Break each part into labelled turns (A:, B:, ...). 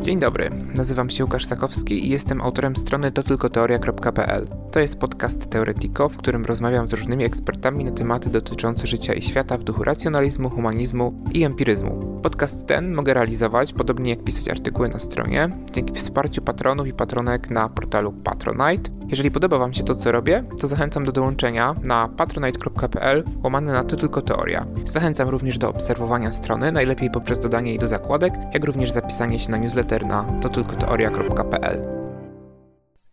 A: Dzień dobry, nazywam się Łukasz Sakowski i jestem autorem strony totylkoteoria.pl. To jest podcast Teoretiko, w którym rozmawiam z różnymi ekspertami na tematy dotyczące życia i świata w duchu racjonalizmu, humanizmu i empiryzmu. Podcast ten mogę realizować, podobnie jak pisać artykuły na stronie, dzięki wsparciu patronów i patronek na portalu Patronite. Jeżeli podoba Wam się to, co robię, to zachęcam do dołączenia na patronite.pl łamane na to tylko teoria. Zachęcam również do obserwowania strony, najlepiej poprzez dodanie jej do zakładek, jak również zapisanie się na newsletter na totylkoteoria.pl.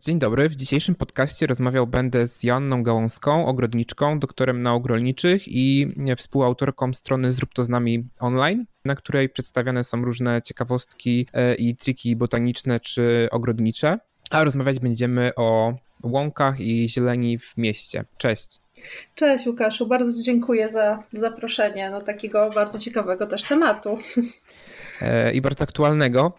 A: Dzień dobry. W dzisiejszym podcaście rozmawiał będę z Joanną Gałąską, ogrodniczką, doktorem nauk rolniczych i współautorką strony Zrób to z nami online, na której przedstawiane są różne ciekawostki e, i triki botaniczne czy ogrodnicze. A rozmawiać będziemy o łąkach i zieleni w mieście. Cześć.
B: Cześć Łukaszu, bardzo dziękuję za zaproszenie do takiego bardzo ciekawego też tematu.
A: E, I bardzo aktualnego,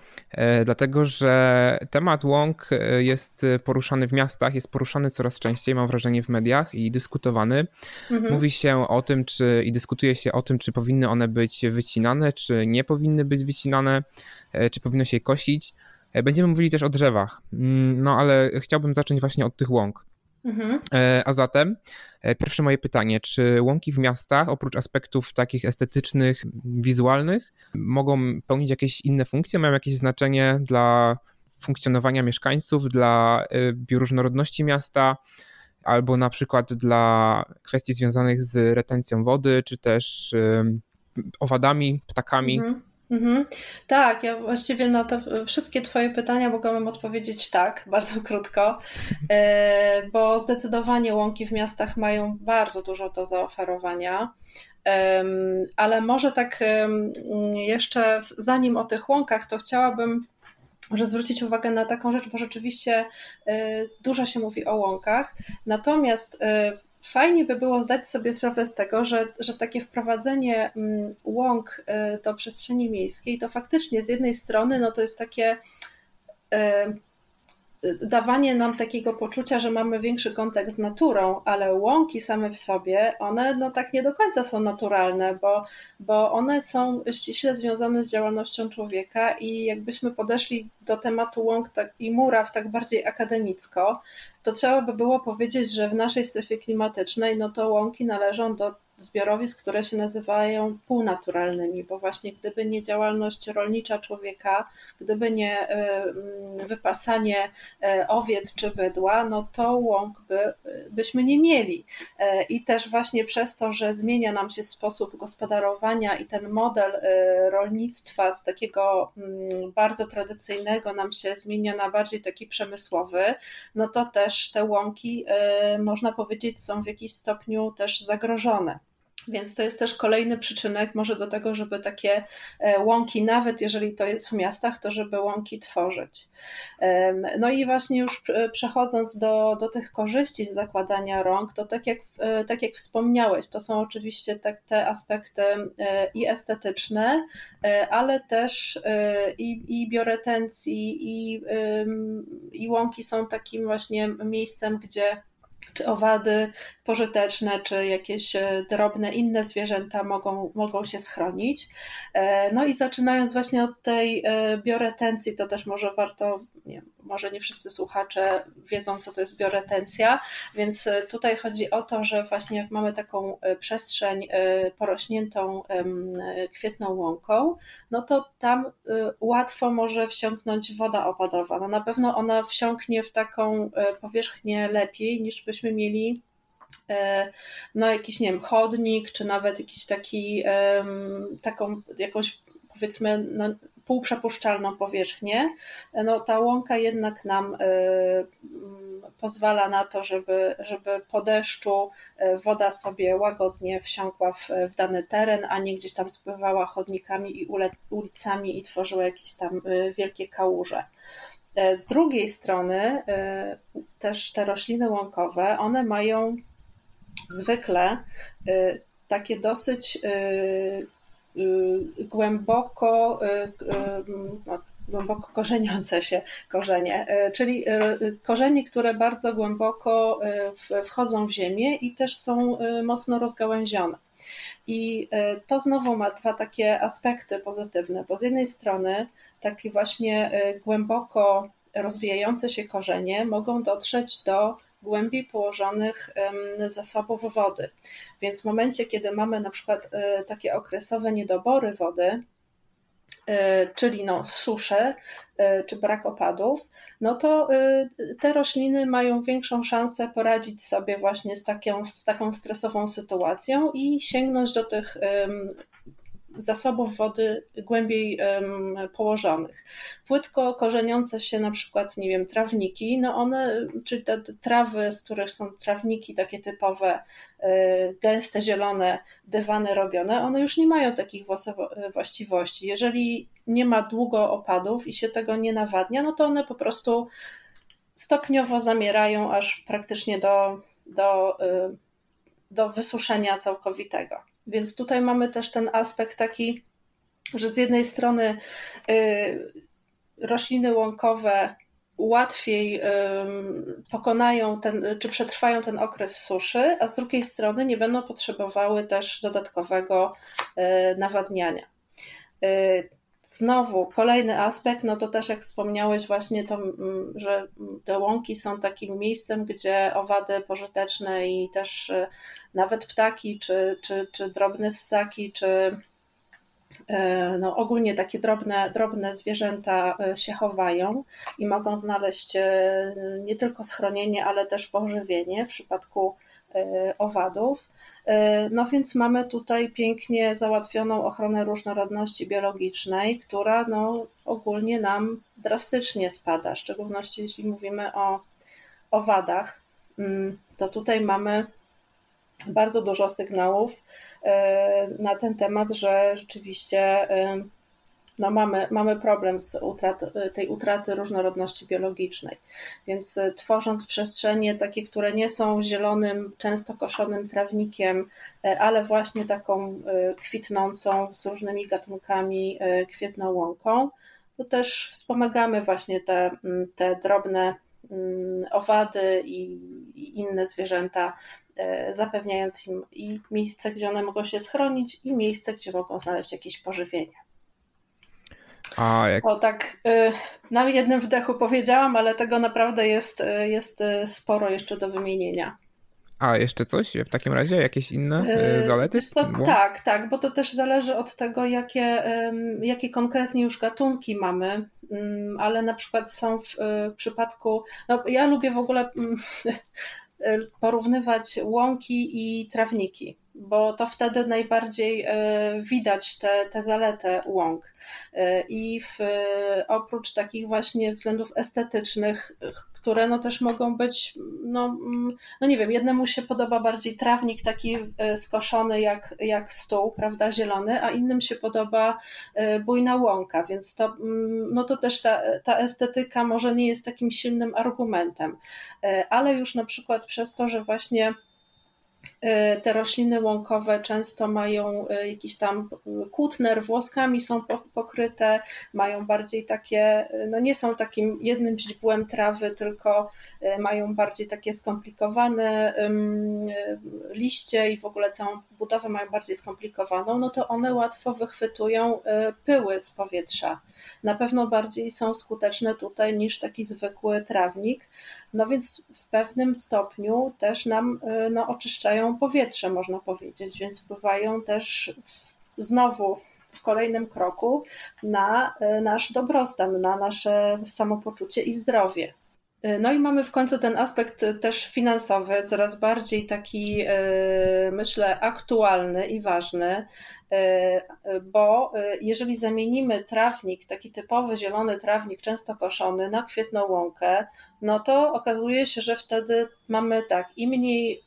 A: dlatego że temat łąk e, jest poruszany w miastach, jest poruszany coraz częściej, mam wrażenie, w mediach i dyskutowany. Mhm. Mówi się o tym, czy i dyskutuje się o tym, czy powinny one być wycinane, czy nie powinny być wycinane, czy powinno się je kosić. E, będziemy mówili też o drzewach, mm, no ale chciałbym zacząć właśnie od tych łąk. Mhm. E, a zatem e, pierwsze moje pytanie, czy łąki w miastach, oprócz aspektów takich estetycznych, wizualnych, mogą pełnić jakieś inne funkcje, mają jakieś znaczenie dla funkcjonowania mieszkańców, dla bioróżnorodności miasta, albo na przykład dla kwestii związanych z retencją wody, czy też owadami, ptakami? Mhm.
B: Mhm. Tak, ja właściwie na te wszystkie Twoje pytania mogłabym odpowiedzieć tak, bardzo krótko, e, bo zdecydowanie łąki w miastach mają bardzo dużo do zaoferowania. Ale może tak jeszcze zanim o tych łąkach, to chciałabym może zwrócić uwagę na taką rzecz, bo rzeczywiście e, dużo się mówi o łąkach. Natomiast e, fajnie by było zdać sobie sprawę z tego, że, że takie wprowadzenie mm, łąk y, do przestrzeni miejskiej to faktycznie z jednej strony no to jest takie y, dawanie nam takiego poczucia, że mamy większy kontakt z naturą, ale łąki same w sobie, one no tak nie do końca są naturalne, bo, bo one są ściśle związane z działalnością człowieka i jakbyśmy podeszli do tematu łąk tak, i muraw tak bardziej akademicko, to trzeba by było powiedzieć, że w naszej strefie klimatycznej no to łąki należą do zbiorowisk, które się nazywają półnaturalnymi, bo właśnie gdyby nie działalność rolnicza człowieka, gdyby nie e, mm, wypasanie e, owiec czy bydła, no to łąk by, byśmy nie mieli. E, I też właśnie przez to, że zmienia nam się sposób gospodarowania i ten model rolnictwa z takiego mm, bardzo tradycyjnego nam się zmienia na bardziej taki przemysłowy, no to też te łąki, można powiedzieć, są w jakiś stopniu też zagrożone. Więc to jest też kolejny przyczynek może do tego, żeby takie e, łąki, nawet jeżeli to jest w miastach, to żeby łąki tworzyć. No i właśnie już przechodząc do, do tych korzyści z zakładania rąk, to tak jak, e, tak jak wspomniałeś, to są oczywiście te, te aspekty e, i estetyczne, ale też i, i bioretencji, i, i łąki są takim właśnie miejscem, gdzie czy owady pożyteczne, czy jakieś e, drobne inne zwierzęta mogą, mogą się schronić. E, no i zaczynając właśnie od tej e, bioretencji, to też może warto, nie, może nie wszyscy słuchacze wiedzą, co to jest bioretencja, więc tutaj chodzi o to, że właśnie jak mamy taką przestrzeń porośniętą kwietną łąką, no to tam łatwo może wsiąknąć woda opadowa. No na pewno ona wsiąknie w taką powierzchnię lepiej, niż byśmy mieli E, no jakiś, nie wiem, chodnik, czy nawet jakiś taki, taką jakąś powiedzmy no, półprzepuszczalną powierzchnię, no ta łąka jednak nam e, pozwala na to, żeby, żeby po deszczu e, woda sobie łagodnie wsiąkła w, w dany teren, a nie gdzieś tam spływała chodnikami i ulicami i tworzyła jakieś tam wielkie kałuże. Z drugiej strony też te rośliny łąkowe, one mają zwykle y, takie dosyć y, y, głęboko, no, głęboko korzeniące się korzenie, czyli korzenie, które bardzo głęboko wchodzą w ziemię i też są mocno rozgałęzione. I to znowu ma dwa takie aspekty pozytywne, bo z jednej strony taki właśnie głęboko rozwijające się korzenie mogą dotrzeć do głębiej położonych zasobów wody. Więc w momencie, kiedy mamy na przykład e, takie okresowe niedobory wody, e, czyli no susze e, czy brak opadów, no to te rośliny mają większą szansę poradzić sobie właśnie z taką, z taką stresową sytuacją i sięgnąć do tych zasobów wody głębiej położonych. Płytko korzeniące się na przykład, nie wiem, trawniki, no one, czy te trawy, z których są trawniki takie typowe, e, gęste, zielone, dywany robione, one już nie mają takich właściwości. Jeżeli nie ma długo opadów i się tego nie nawadnia, no to one po prostu stopniowo zamierają aż praktycznie do, do, e, do wysuszenia całkowitego. Więc tutaj mamy też ten aspekt taki, że z jednej strony y, rośliny łąkowe łatwiej pokonają ten, czy przetrwają ten okres suszy, a z drugiej strony nie będą potrzebowały też dodatkowego y, nawadniania. Znowu kolejny aspekt, no to też jak wspomniałeś właśnie to, mm, że te łąki są takim miejscem, gdzie owady pożyteczne i też y, nawet ptaki, czy, czy, czy drobne ssaki, czy E, no, ogólnie takie drobne, drobne zwierzęta e, się chowają i mogą znaleźć e, nie tylko schronienie, ale też pożywienie w przypadku owadów. No więc mamy tutaj pięknie załatwioną ochronę różnorodności biologicznej, która no, ogólnie nam drastycznie spada, w szczególności jeśli mówimy o owadach. Mm, to tutaj mamy bardzo dużo sygnałów e, na ten temat, że rzeczywiście e, no mamy, mamy problem z utrat, tej utraty różnorodności biologicznej. Więc e, tworząc przestrzenie takie, które nie są zielonym, często koszonym trawnikiem, ale właśnie taką kwitnącą z różnymi gatunkami kwietną łąką, to też wspomagamy właśnie te, te drobne owady i inne zwierzęta E, zapewniając im i miejsce, gdzie one mogą się schronić, i miejsce, gdzie mogą znaleźć jakieś pożywienie. A jak... O tak y, na jednym wdechu powiedziałam, ale tego naprawdę jest, y, jest y, sporo jeszcze do wymienienia.
A: A jeszcze coś w takim razie? Jakieś inne zalety?
B: To, tak, tak, bo to też zależy od tego, jakie, jakie konkretnie już gatunki mamy, mm, ale na przykład są w, przypadku. No, ja lubię w ogóle mm, porównywać łąki i trawniki, bo to wtedy najbardziej y, widać tę te, zaletę łąk. Y, I w, oprócz takich właśnie względów estetycznych, które no też mogą być, no, mm, no nie wiem, jednemu się podoba bardziej trawnik taki e, skoszony jak, jak stół, prawda, zielony, a innym się podoba e, bujna łąka, więc to, mm, no to też ta, ta estetyka może nie jest takim silnym argumentem, e, ale już na przykład przez to, że właśnie E, te rośliny łąkowe często mają e, jakiś tam kłótner, włoskami są pokryte, mają bardziej takie, e, no nie są takim jednym źdźbłem trawy, tylko mają bardziej takie skomplikowane liście i w ogóle całą budowę mają bardziej skomplikowaną, no to one łatwo wychwytują pyły z powietrza. Na pewno bardziej są skuteczne tutaj niż taki zwykły trawnik, no więc w pewnym stopniu też nam no, oczyszczają powietrze, można powiedzieć, więc wpływają też w, znowu w kolejnym kroku na e, nasz dobrostan, na nasze samopoczucie i zdrowie. E, no i mamy w końcu ten aspekt też finansowy, coraz bardziej taki, e, myślę, aktualny i ważny, bo jeżeli zamienimy trawnik, taki typowy zielony trawnik, często koszony, na kwietną łąkę, no to okazuje się, że wtedy mamy tak i mniej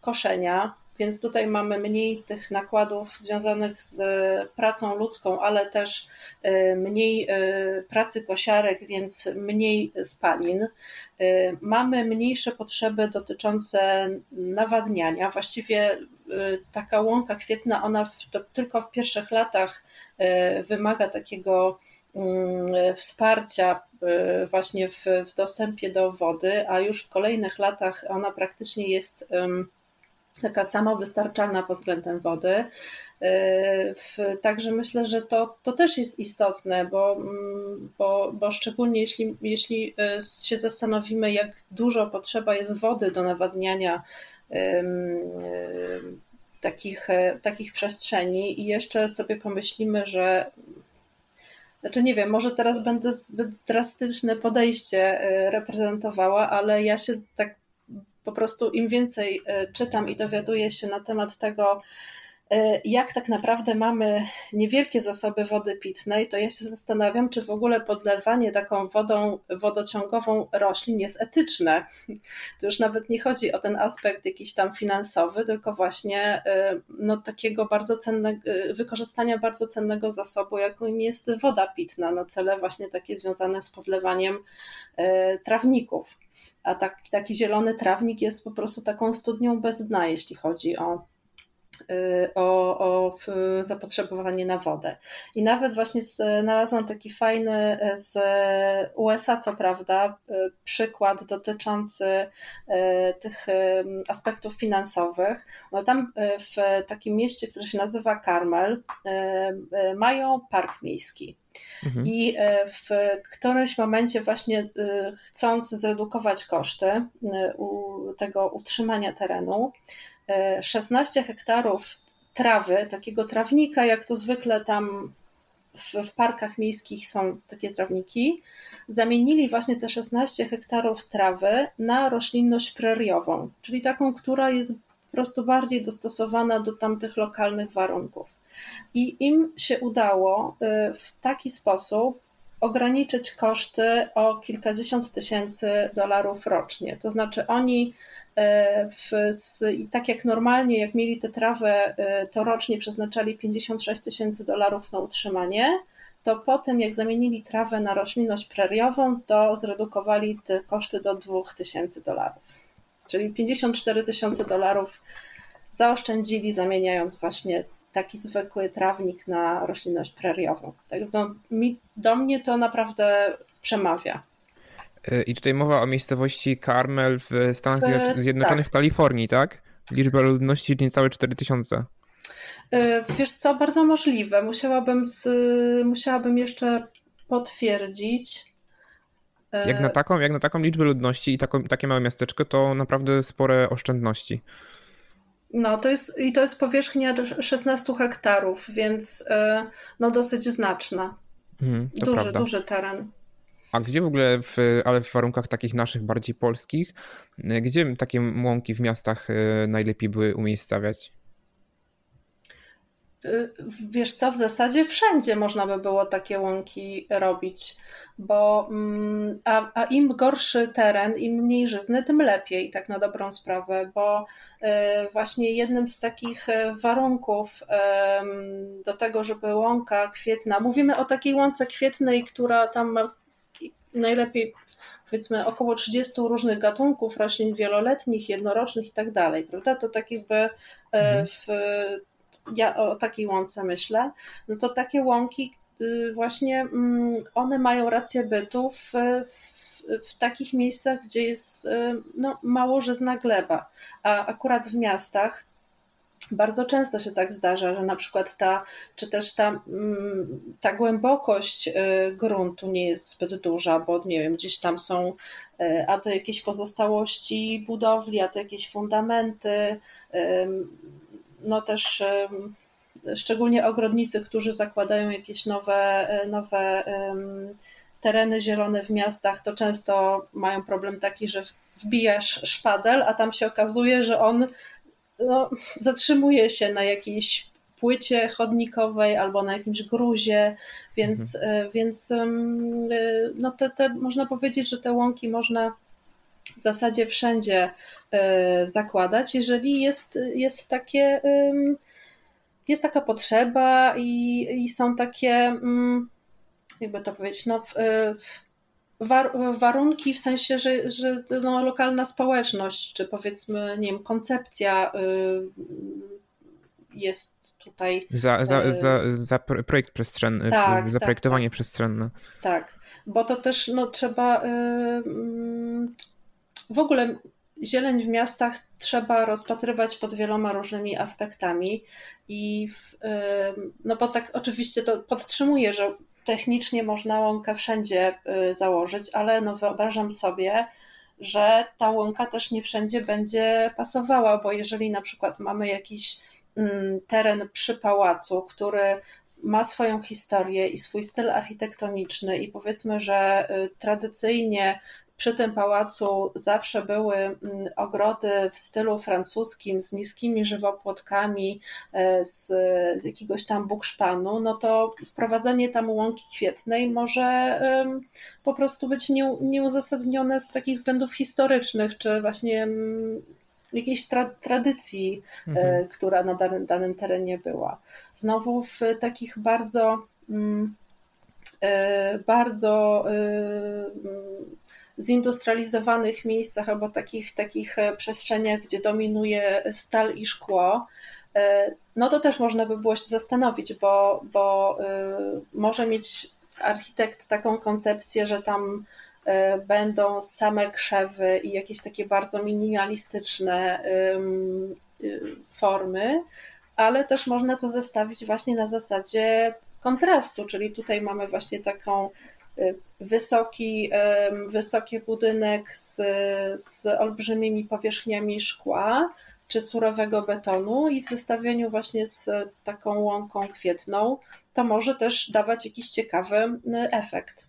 B: koszenia, więc tutaj mamy mniej tych nakładów związanych z pracą ludzką, ale też y, mniej y, pracy kosiarek, więc mniej spalin. Mamy mniejsze potrzeby dotyczące nawadniania. Właściwie taka łąka kwietna, ona w, tylko w pierwszych latach wymaga takiego mm, wsparcia właśnie w, w dostępie do wody, a już w kolejnych latach ona praktycznie jest taka samowystarczalna pod względem wody. Także myślę, że to, to też jest istotne, bo, mm, bo, bo szczególnie jeśli, jeśli się zastanowimy, jak dużo potrzeba jest wody do nawadniania takich, e, takich przestrzeni i jeszcze sobie pomyślimy, że znaczy nie wiem, może teraz będę zbyt drastyczne podejście reprezentowała, ale ja się tak po prostu im więcej e, czytam i dowiaduję się na temat tego, jak tak naprawdę mamy niewielkie zasoby wody pitnej, to ja się zastanawiam, czy w ogóle podlewanie taką wodą wodociągową roślin jest etyczne. To już nawet nie chodzi o ten aspekt jakiś tam finansowy, tylko właśnie e, no, takiego bardzo cennego, e, wykorzystania bardzo cennego zasobu, jakim jest woda pitna na cele właśnie takie związane z podlewaniem trawników. A taki, taki zielony trawnik jest po prostu taką studnią bez dna, jeśli chodzi o o, o zapotrzebowanie na wodę. I nawet właśnie znalazłam taki fajny y, z USA, co prawda, y, przykład dotyczący tych aspektów finansowych. No tam w takim mieście, które się nazywa Carmel, mają park miejski. Mhm. I w którymś momencie, właśnie chcąc zredukować koszty tego utrzymania terenu, 16 hektarów trawy, takiego trawnika, jak to zwykle tam w, w, parkach miejskich są takie trawniki, zamienili właśnie te 16 hektarów trawy na roślinność preriową, czyli taką, która jest po prostu bardziej dostosowana do tamtych lokalnych warunków. I im się udało y, w taki sposób ograniczyć koszty o kilkadziesiąt tysięcy dolarów rocznie. To znaczy oni e, w, tak jak normalnie, jak mieli tę trawę, e, to rocznie przeznaczali 56 tysięcy dolarów na utrzymanie, to po tym jak zamienili trawę na roślinność preriową, to zredukowali te koszty do 2 tysięcy dolarów. Czyli 54 tysiące dolarów zaoszczędzili, zamieniając właśnie taki zwykły trawnik na roślinność preriową. Tak, no, mi, do mnie to naprawdę przemawia.
A: E, I tutaj mowa o miejscowości Carmel w Stanach w, Zjednoczonych tak. w Kalifornii, tak? Liczba ludności niecałe 4000.
B: E, wiesz co, bardzo możliwe. Musiałabym, z, musiałabym jeszcze potwierdzić.
A: E, jak na taką, jak na taką liczbę ludności i taką, takie małe miasteczko, to naprawdę spore oszczędności.
B: No, to jest, i to jest powierzchnia 16 hektarów, więc e, no dosyć znaczna. Mhm, duży, prawda. duży teren.
A: A gdzie w ogóle, w, ale w warunkach takich naszych, bardziej polskich, e, gdzie takie łąki w miastach e, najlepiej były umiejscawiać?
B: Y, wiesz co, w zasadzie wszędzie można by było takie łąki robić, bo mm, a, a im gorszy teren, im mniej żyzny, tym lepiej, tak na dobrą sprawę, bo y, właśnie jednym z takich y, warunków do tego, żeby łąka kwietna, mówimy o takiej łące kwietnej, która tam ma najlepiej powiedzmy około 30 różnych gatunków roślin wieloletnich, jednorocznych i tak dalej, prawda? To tak jakby mhm. w ja o takiej łące myślę, no to takie łąki y, właśnie mm, one mają rację bytu w, w, w takich miejscach, gdzie jest y, no, mało żyzna gleba, a akurat w miastach bardzo często się tak zdarza, że na przykład ta, czy też ta, mm, ta głębokość y, gruntu nie jest zbyt duża, bo nie wiem, gdzieś tam są a to jakieś pozostałości budowli, a to jakieś fundamenty, no też szczególnie ogrodnicy, którzy zakładają jakieś nowe, e, nowe tereny zielone w miastach, to często mają problem taki, że wbijasz szpadel, a tam się okazuje, że on no, zatrzymuje się na jakiejś płycie chodnikowej albo na jakimś gruzie, więc, mhm. E, więc e, no te, te, można powiedzieć, że te łąki można w zasadzie wszędzie e, zakładać, jeżeli jest, jest takie, jest taka potrzeba i, i są takie, mm, jakby to powiedzieć, no, war, warunki w sensie, że, że no, lokalna społeczność, czy powiedzmy, nie wiem, koncepcja y, jest tutaj.
A: Za, za, e, za, za projekt przestrzenny, tak, za projektowanie tak, tak. przestrzenne.
B: Tak, bo to też no, trzeba. Y, mm, w ogóle zieleń w miastach trzeba rozpatrywać pod wieloma różnymi aspektami i w, no bo tak oczywiście to podtrzymuję, że technicznie można łąkę wszędzie y, założyć, ale no wyobrażam sobie, że ta łąka też nie wszędzie będzie pasowała, bo jeżeli na przykład mamy jakiś mm, teren przy pałacu, który ma swoją historię i swój styl architektoniczny, i powiedzmy, że y, tradycyjnie przy tym pałacu zawsze były mm, ogrody w stylu francuskim z niskimi żywopłotkami e, z, z jakiegoś tam bukszpanu, no to wprowadzenie tam łąki kwietnej może po prostu być nie, nieuzasadnione z takich względów historycznych, czy właśnie mm, jakiejś tra tradycji, e, mhm. która na danym, danym terenie była. Znowu w takich bardzo mm, e, bardzo zindustrializowanych miejscach albo takich, takich e, przestrzeniach, gdzie dominuje stal i szkło, e, no to też można by było się zastanowić, bo, bo e, może mieć architekt taką koncepcję, że tam będą same krzewy i jakieś takie bardzo minimalistyczne formy, ale też można to zestawić właśnie na zasadzie kontrastu, czyli tutaj mamy właśnie taką wysoki, wysoki budynek z, z olbrzymimi powierzchniami szkła czy surowego betonu i w zestawieniu właśnie z taką łąką kwietną, to może też dawać jakiś ciekawy efekt.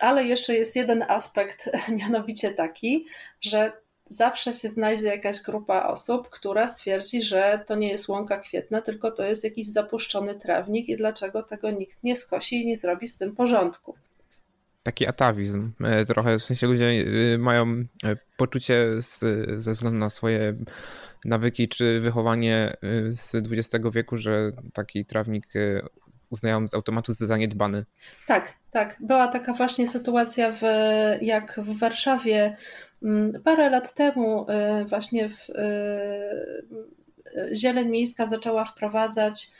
B: Ale jeszcze jest jeden aspekt, mianowicie taki, że zawsze się znajdzie jakaś grupa osób, która stwierdzi, że to nie jest łąka kwietna, tylko to jest jakiś zapuszczony trawnik i dlaczego tego nikt nie skosi i nie zrobi z tym porządku
A: taki atawizm e, trochę, w sensie ludzie e, mają e, poczucie z, ze względu na swoje nawyki czy wychowanie z XX wieku, że taki trawnik uznają z automatu za zaniedbany.
B: Tak, tak. Była taka właśnie sytuacja, w, jak w Warszawie mm, parę lat temu właśnie w, Zieleń Miejska zaczęła wprowadzać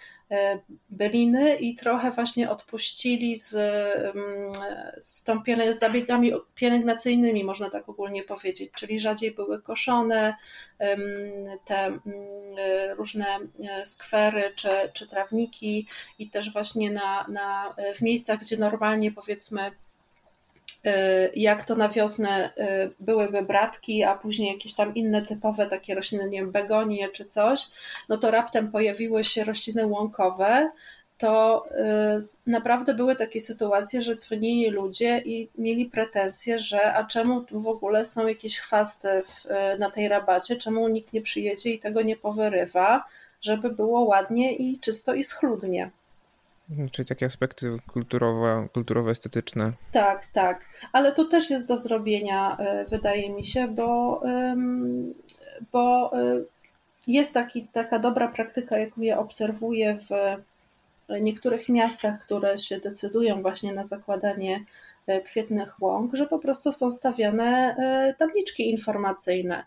B: byliny i trochę właśnie odpuścili z, mm, z, tą z zabiegami pielęgnacyjnymi, można tak ogólnie powiedzieć, czyli rzadziej były koszone te mm, różne e, skwery czy, czy trawniki i też właśnie na, na, w miejscach, gdzie normalnie powiedzmy jak to na wiosnę y, byłyby bratki, a później jakieś tam inne typowe takie rośliny, nie wiem, begonie czy coś, no to raptem pojawiły się rośliny łąkowe, to y, naprawdę były takie sytuacje, że dzwonili ludzie i mieli pretensje, że a czemu tu w ogóle są jakieś chwasty w, na tej rabacie, czemu nikt nie przyjedzie i tego nie powyrywa, żeby było ładnie i czysto i schludnie.
A: Czyli takie aspekty kulturowe, kulturowo-estetyczne.
B: Tak, tak. Ale tu też jest do zrobienia, e, wydaje mi się, bo, bo e, jest taki, taka dobra praktyka, jaką ja obserwuję w niektórych miastach, które się decydują właśnie na zakładanie e, kwietnych łąk, że po prostu są stawiane tabliczki informacyjne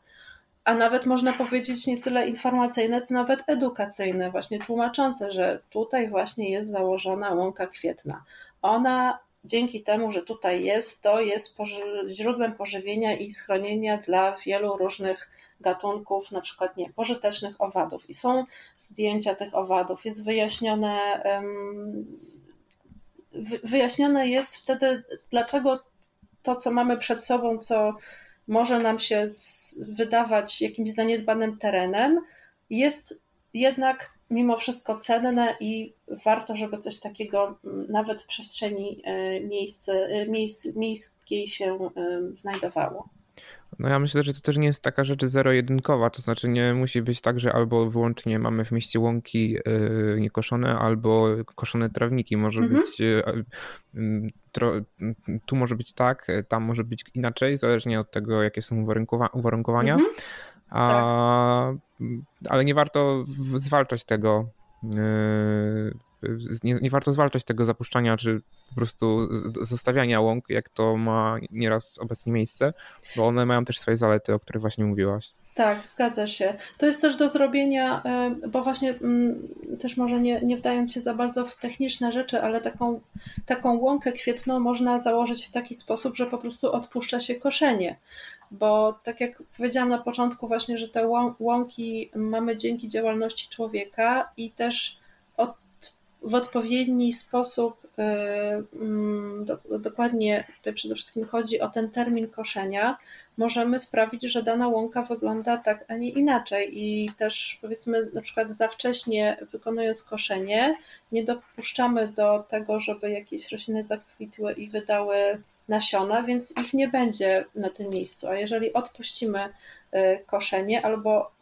B: a nawet można powiedzieć nie tyle informacyjne, co nawet edukacyjne, właśnie tłumaczące, że tutaj właśnie jest założona łąka kwietna. Ona dzięki temu, że tutaj jest, to jest poży źródłem pożywienia i schronienia dla wielu różnych gatunków, na przykład nie, pożytecznych owadów. I są zdjęcia tych owadów, jest wyjaśnione, wyjaśnione jest wtedy, dlaczego to, co mamy przed sobą, co może nam się wydawać jakimś zaniedbanym terenem, jest jednak mimo wszystko cenne i warto, żeby coś takiego nawet w przestrzeni e, e, miejsc, miejskiej się e, znajdowało.
A: No ja myślę, że to też nie jest taka rzecz zero-jedynkowa, to znaczy nie musi być tak, że albo wyłącznie mamy w mieście łąki yy, niekoszone, albo koszone trawniki. Może mhm. być yy, tu może być tak, tam może być inaczej, zależnie od tego, jakie są uwarunkowania. Mhm. A, tak. Ale nie warto zwalczać tego. Nie, nie warto zwalczać tego zapuszczania, czy po prostu zostawiania łąk, jak to ma nieraz obecnie miejsce, bo one mają też swoje zalety, o których właśnie mówiłaś.
B: Tak, zgadza się. To jest też do zrobienia, bo właśnie mm, też może nie, nie wdając się za bardzo w techniczne rzeczy, ale taką, taką łąkę kwietną można założyć w taki sposób, że po prostu odpuszcza się koszenie. Bo tak jak powiedziałam na początku, właśnie, że te łąki mamy dzięki działalności człowieka i też w odpowiedni sposób Y, mm, dokładnie tutaj przede wszystkim chodzi o ten termin koszenia, możemy sprawić, że dana łąka wygląda tak, a nie inaczej. I też powiedzmy na przykład za wcześnie wykonując koszenie, nie dopuszczamy do tego, żeby jakieś rośliny zakwitły i wydały nasiona, więc ich nie będzie na tym miejscu. A jeżeli odpuścimy y, koszenie albo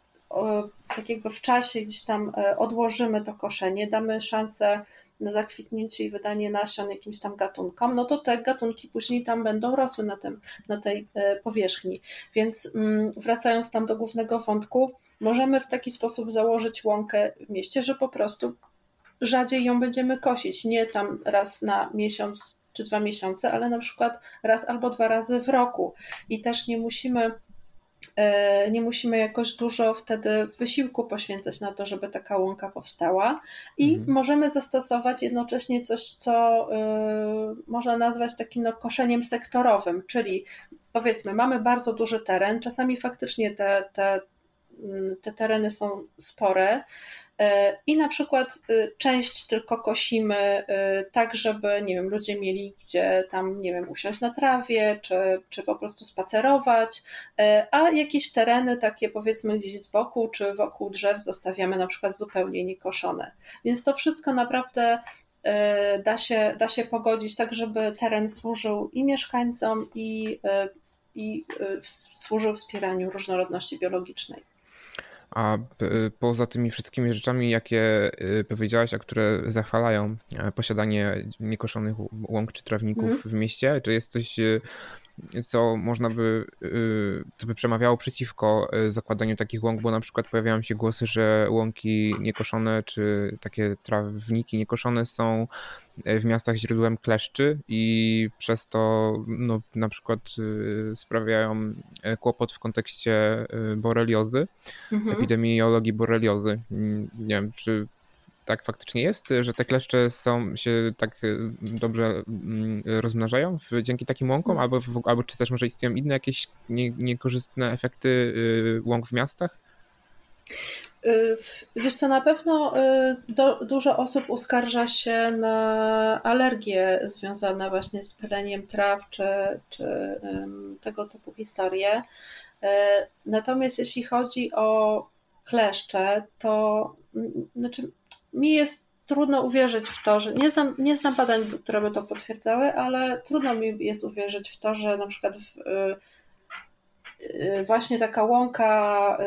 B: tak jakby w czasie gdzieś tam y, odłożymy to koszenie, damy szansę na zakwitnięcie i wydanie nasion jakimś tam gatunkom, no to te gatunki później tam będą rosły na, tym, na tej e, powierzchni. Więc mm, wracając tam do głównego wątku, możemy w taki sposób założyć łąkę w mieście, że po prostu rzadziej ją będziemy kosić. Nie tam raz na miesiąc czy dwa miesiące, ale na przykład raz albo dwa razy w roku. I też nie musimy E, nie musimy jakoś dużo wtedy wysiłku poświęcać na to, żeby taka łąka powstała i mhm. możemy zastosować jednocześnie coś, co y, można nazwać takim no, koszeniem sektorowym, czyli powiedzmy, mamy bardzo duży teren, czasami faktycznie te, te, mm, te tereny są spore, E, i na przykład y, część tylko kosimy y, tak, żeby, nie wiem, ludzie mieli gdzie tam, nie wiem, usiąść na trawie, czy, czy po prostu spacerować, e, a jakieś tereny takie powiedzmy gdzieś z boku, czy wokół drzew zostawiamy na przykład zupełnie niekoszone. Więc to wszystko naprawdę e, da się, da się pogodzić tak, żeby teren służył i mieszkańcom, i, i służył wspieraniu różnorodności biologicznej.
A: A poza tymi wszystkimi rzeczami, jakie y, powiedziałaś, a które zachwalają e, posiadanie niekoszonych łąk czy trawników mm. w mieście, czy jest coś y, co można by, y, co by przemawiało przeciwko y, zakładaniu takich łąk, bo na przykład pojawiają się głosy, że łąki niekoszone czy takie trawniki niekoszone są y, w miastach źródłem kleszczy i przez to no, na przykład sprawiają kłopot w kontekście boreliozy, mhm. epidemiologii boreliozy. Mm, nie wiem, czy tak faktycznie jest, że te kleszcze są, się tak y, dobrze mm, rozmnażają w, dzięki takim łąkom, albo, w, albo czy też może istnieją inne jakieś nie, niekorzystne efekty y, łąk w miastach?
B: Y, wiesz co, na pewno do, dużo osób uskarża się na alergie związane właśnie z pyleniem traw czy, czy tego typu historie. Natomiast jeśli chodzi o kleszcze, to znaczy mi jest trudno uwierzyć w to, że nie znam, nie znam badań, które by to potwierdzały, ale trudno mi jest uwierzyć w to, że na przykład w, y, y, właśnie taka łąka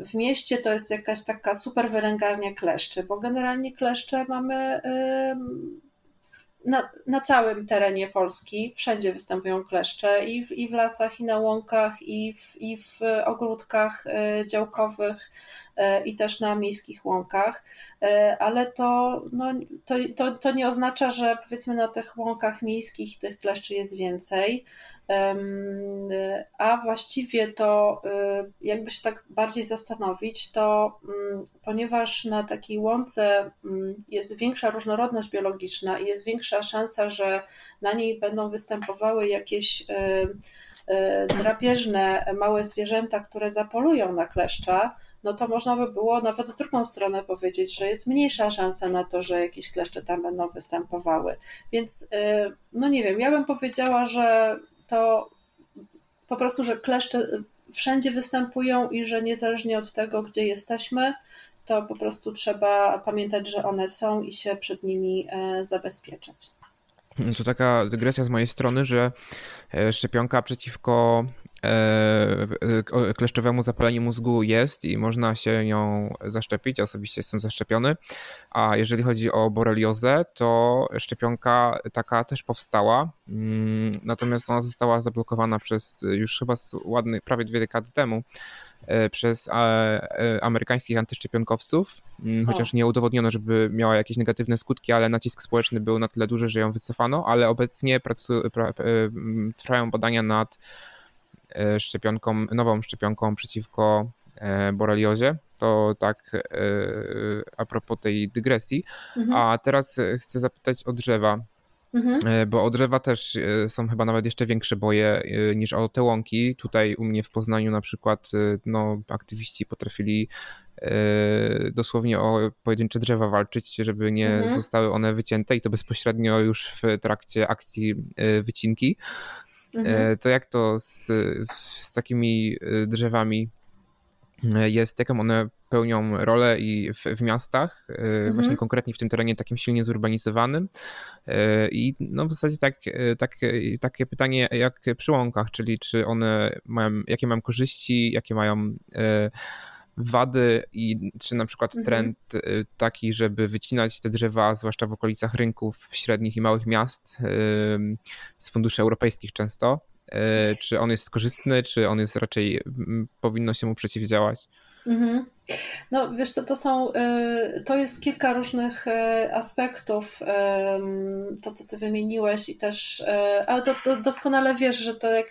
B: y, w mieście to jest jakaś taka super wylęgarnia kleszczy, bo generalnie kleszcze mamy na, na całym terenie Polski, wszędzie występują kleszcze i w, i w lasach, i na łąkach, i w, i w ogródkach działkowych, E, i też na miejskich łąkach, e, ale to, no, to, to, to nie oznacza, że powiedzmy na tych łąkach miejskich tych kleszczy jest więcej, a właściwie to e, jakby się tak bardziej zastanowić, to mm, ponieważ na takiej łące mm, jest większa różnorodność biologiczna i jest większa szansa, że na niej będą występowały jakieś drapieżne małe zwierzęta, które zapolują na kleszcza, no to można by było nawet w drugą stronę powiedzieć, że jest mniejsza szansa na to, że jakieś kleszcze tam będą występowały. Więc y, no nie wiem, ja bym powiedziała, że to po prostu, że kleszcze wszędzie występują i że niezależnie od tego, gdzie jesteśmy, to po prostu trzeba pamiętać, że one są i się przed nimi e, zabezpieczać.
A: To taka dygresja z mojej strony, że e, szczepionka przeciwko kleszczowemu zapaleniu mózgu jest i można się nią zaszczepić. Ja osobiście jestem zaszczepiony. A jeżeli chodzi o boreliozę, to szczepionka taka też powstała. Mm, natomiast ona została zablokowana przez już chyba ładny, prawie dwie dekady temu przez amerykańskich antyszczepionkowców, mm, chociaż nie udowodniono, żeby miała jakieś negatywne skutki, ale nacisk społeczny był na tyle duży, że ją wycofano, ale obecnie pracu, pra, trwają badania nad szczepionką, nową szczepionką przeciwko boreliozie. To tak a propos tej dygresji. Mhm. A teraz chcę zapytać o drzewa. Mhm. E, bo o drzewa też e, są chyba nawet jeszcze większe boje e, niż o te łąki. Tutaj u mnie w Poznaniu na przykład no, aktywiści potrafili dosłownie o pojedyncze drzewa walczyć, żeby nie mhm. zostały one wycięte i to bezpośrednio już w trakcie akcji wycinki. Mhm. To jak to z, z takimi drzewami jest, jaką one pełnią rolę i w, w miastach, e, mhm. właśnie konkretnie w tym terenie takim silnie zurbanizowanym. E, I no w zasadzie tak, e, tak, takie pytanie jak przy łąkach, czyli czy one mają, jakie mają korzyści, jakie mają wady i czy na przykład mhm. trend taki, żeby wycinać te drzewa, zwłaszcza w okolicach rynków średnich i małych miast z funduszy europejskich często, E, czy on jest korzystny, czy on jest raczej, powinno się mu przeciwdziałać? Mhm.
B: No wiesz to, to są, e, to jest kilka różnych aspektów, to co ty wymieniłeś i też, ale to, to doskonale wiesz, że to jak,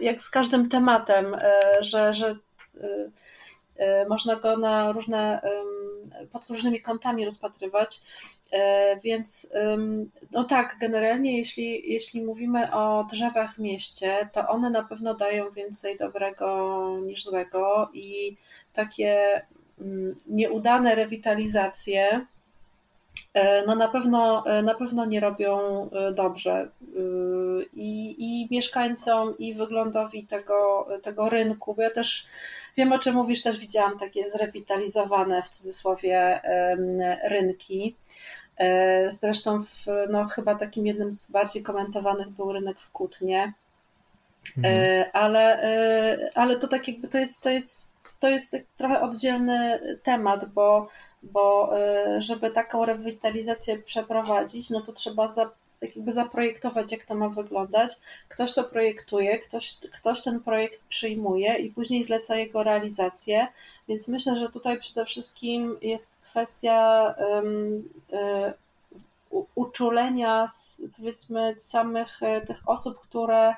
B: jak z każdym tematem, że, że można go na różne, pod różnymi kątami rozpatrywać. E, więc no tak, generalnie jeśli, jeśli mówimy o drzewach w mieście, to one na pewno dają więcej dobrego niż złego i takie mm, nieudane rewitalizacje e, no na pewno, e, na pewno nie robią dobrze i, i mieszkańcom, i wyglądowi tego, tego rynku, bo ja też wiem o czym mówisz, też widziałam takie zrewitalizowane w cudzysłowie rynki. E, zresztą w, no, chyba takim jednym z bardziej komentowanych był rynek w Kutnie. E, mhm. Ale, e, ale to tak jakby to jest, to jest, to jest trochę oddzielny temat, bo, bo żeby taką rewitalizację przeprowadzić, no to trzeba za, jakby zaprojektować, jak to ma wyglądać. Ktoś to projektuje, ktoś, ktoś ten projekt przyjmuje i później zleca jego realizację. Więc myślę, że tutaj przede wszystkim jest kwestia um, uczulenia powiedzmy samych e, tych osób, które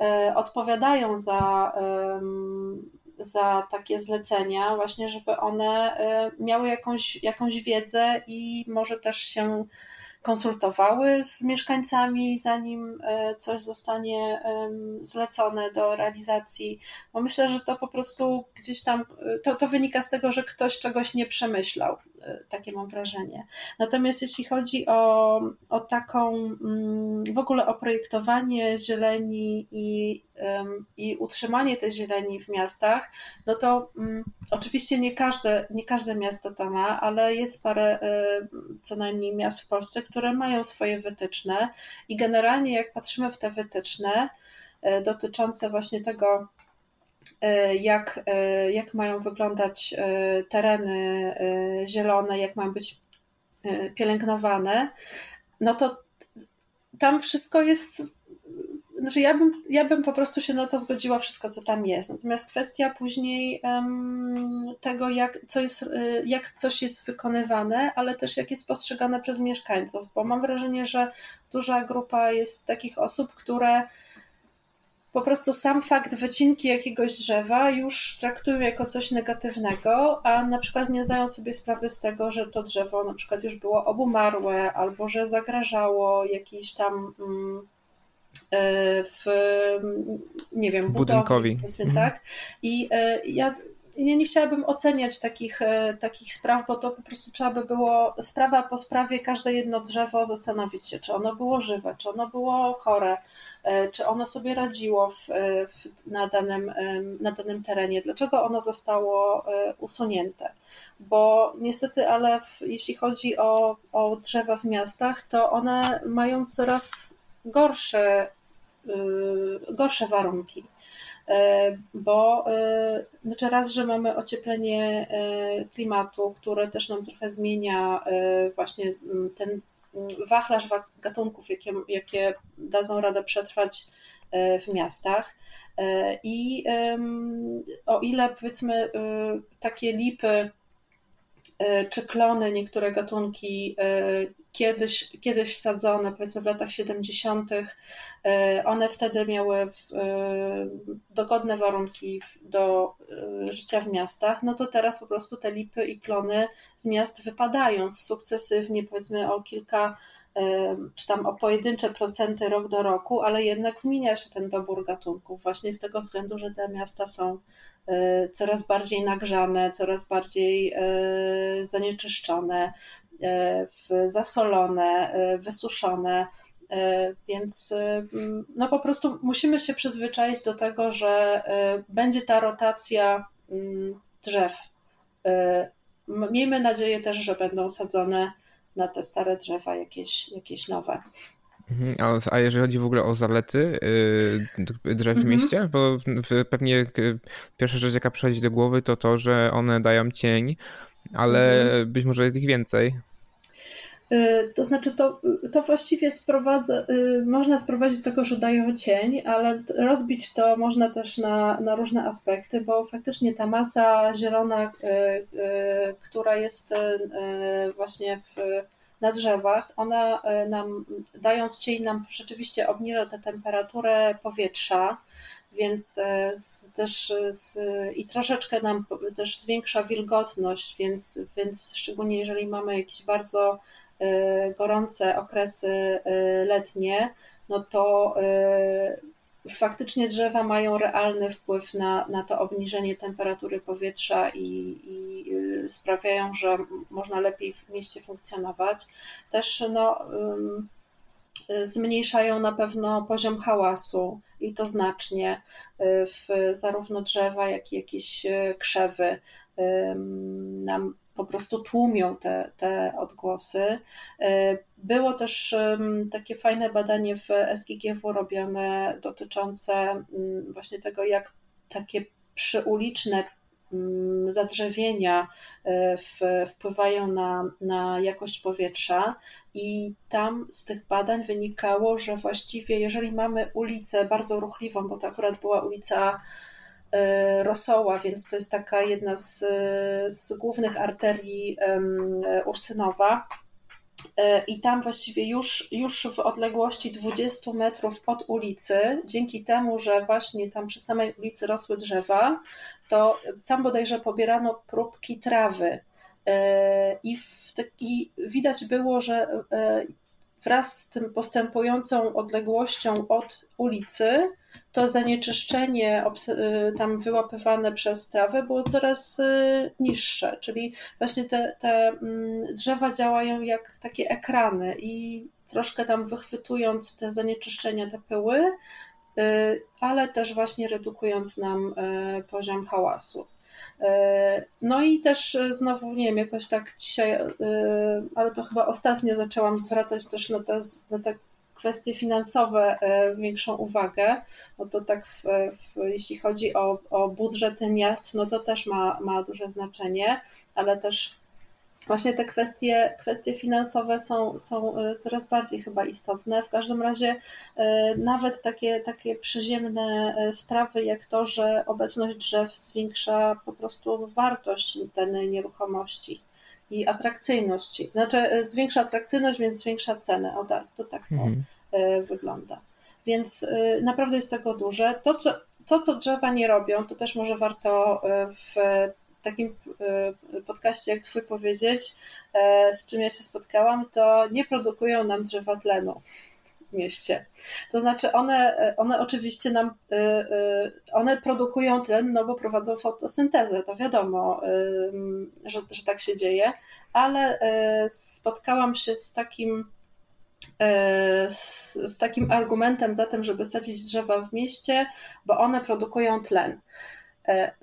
B: e, odpowiadają za, za takie zlecenia, właśnie żeby one miały jakąś, jakąś wiedzę i może też się konsultowały z mieszkańcami, zanim e, coś zostanie zlecone do realizacji, bo myślę, że to po prostu gdzieś tam, e, to, to wynika z tego, że ktoś czegoś nie przemyślał. E, takie mam wrażenie. Natomiast jeśli chodzi o, o taką, mm, w ogóle o projektowanie zieleni i, i utrzymanie tej zieleni w miastach, no to um, oczywiście nie każde, nie każde miasto to ma, ale jest parę co najmniej miast w Polsce, które mają swoje wytyczne i generalnie jak patrzymy w te wytyczne e, dotyczące właśnie tego, jak, e, jak mają wyglądać tereny zielone, jak mają być pielęgnowane, no to tam wszystko jest znaczy ja bym, ja bym po prostu się na to zgodziła wszystko, co tam jest. Natomiast kwestia później um, tego, jak, co jest, jak coś jest wykonywane, ale też jak jest postrzegane przez mieszkańców, bo mam wrażenie, że duża grupa jest takich osób, które po prostu sam fakt wycinki jakiegoś drzewa już traktują jako coś negatywnego, a na przykład nie zdają sobie sprawy z tego, że to drzewo na przykład już było obumarłe albo że zagrażało jakiejś tam. Um, E, w, nie wiem, budynkowi. Budowie, mhm. tak. I e, ja ja nie chciałabym oceniać takich, e, takich spraw, bo to po prostu trzeba by było sprawa po sprawie każde jedno drzewo zastanowić się, czy ono było żywe, czy ono było chore, czy ono sobie radziło w, w, na, danym, na danym terenie, dlaczego ono zostało usunięte. Bo niestety, ale w, jeśli chodzi o, o drzewa w miastach, to one mają coraz gorsze, gorsze warunki. E, bo e, znaczy raz, że mamy ocieplenie e, klimatu, które też nam trochę zmienia właśnie ten wachlarz gatunków, jakie, jakie dadzą radę przetrwać w miastach. I o ile powiedzmy takie lipy czy klony, niektóre gatunki kiedyś, kiedyś sadzone, powiedzmy w latach 70., e, one wtedy miały e, dogodne warunki do e, życia w miastach, no to teraz po prostu te lipy i klony z miast wypadają sukcesywnie, powiedzmy o kilka czy tam o pojedyncze procenty rok do roku, ale jednak zmienia się ten dobór gatunków, właśnie z tego względu, że te miasta są coraz bardziej nagrzane, coraz bardziej zanieczyszczone, E, zasolone, e, wysuszone. E, więc no po prostu musimy się przyzwyczaić do tego, że będzie ta rotacja drzew. Miejmy nadzieję też, że będą sadzone na te stare drzewa jakieś, jakieś nowe.
A: Mhm, a jeżeli chodzi w ogóle o zalety yy, drzew w mhm. mieście, bo pewnie pierwsza rzecz, jaka przychodzi do głowy, to to, że one dają cień, ale mhm. być może jest ich więcej.
B: Y, to znaczy, to, to właściwie sprowadza, y, można sprowadzić do tego, że dają cień, ale rozbić to można też na, na różne aspekty, bo faktycznie ta masa zielona, y, która jest właśnie w, na drzewach, ona nam, dając cień, nam rzeczywiście obniża tę temperaturę powietrza, więc z, też z, i troszeczkę nam też zwiększa wilgotność, więc, więc szczególnie jeżeli mamy jakiś bardzo gorące okresy y, letnie, no to y, faktycznie drzewa mają realny wpływ na, na to obniżenie temperatury powietrza i, i sprawiają, że można lepiej w mieście funkcjonować. Też no, zmniejszają na pewno poziom hałasu i to znacznie w zarówno drzewa, jak i jakieś krzewy nam po prostu tłumią te, te odgłosy. E, było też takie fajne badanie w SGGW robione dotyczące właśnie tego, jak takie przyuliczne zadrzewienia e, wpływają na, na jakość powietrza, i tam z tych badań wynikało, że właściwie, jeżeli mamy ulicę bardzo ruchliwą, bo to akurat była ulica rosoła, więc to jest taka jedna z, z głównych arterii Ursynowa. E, I tam właściwie już, już w odległości 20 metrów od ulicy, dzięki temu, że właśnie tam przy samej ulicy rosły drzewa, to tam bodajże pobierano próbki trawy. E, I, w, i widać było, że wraz z tym postępującą odległością od ulicy, to zanieczyszczenie y, tam wyłapywane przez trawę było coraz y, niższe, czyli właśnie te, te mm, drzewa działają jak takie ekrany i troszkę tam wychwytując te zanieczyszczenia, te pyły, y, ale też właśnie redukując nam poziom hałasu. No i też znowu, nie wiem, jakoś tak dzisiaj, ale to chyba ostatnio zaczęłam zwracać też na te, na te kwestie finansowe e, większą uwagę, no to tak w, w, jeśli chodzi o, o budżety miast, no to też ma, ma duże znaczenie, ale też właśnie te kwestie, kwestie finansowe są, są e, coraz bardziej chyba istotne. W każdym razie e, nawet takie, takie przyziemne sprawy, jak to, że obecność drzew zwiększa po prostu wartość danej nieruchomości i atrakcyjność. Znaczy e, zwiększa atrakcyjność, więc zwiększa cenę. O tak, to tak to mhm. E, wygląda. Więc e, naprawdę jest tego duże. To co, to, co drzewa nie robią, to też może warto w takim podcaście, jak Twój powiedzieć, z czym ja się spotkałam, to nie produkują nam drzewa tlenu mieście. To znaczy one, one oczywiście nam, y, y, one produkują tlen, no bo prowadzą fotosyntezę, to wiadomo, że, że tak się dzieje, ale spotkałam się z takim z, z takim argumentem za tym, żeby sadzić drzewa w mieście, bo one produkują tlen.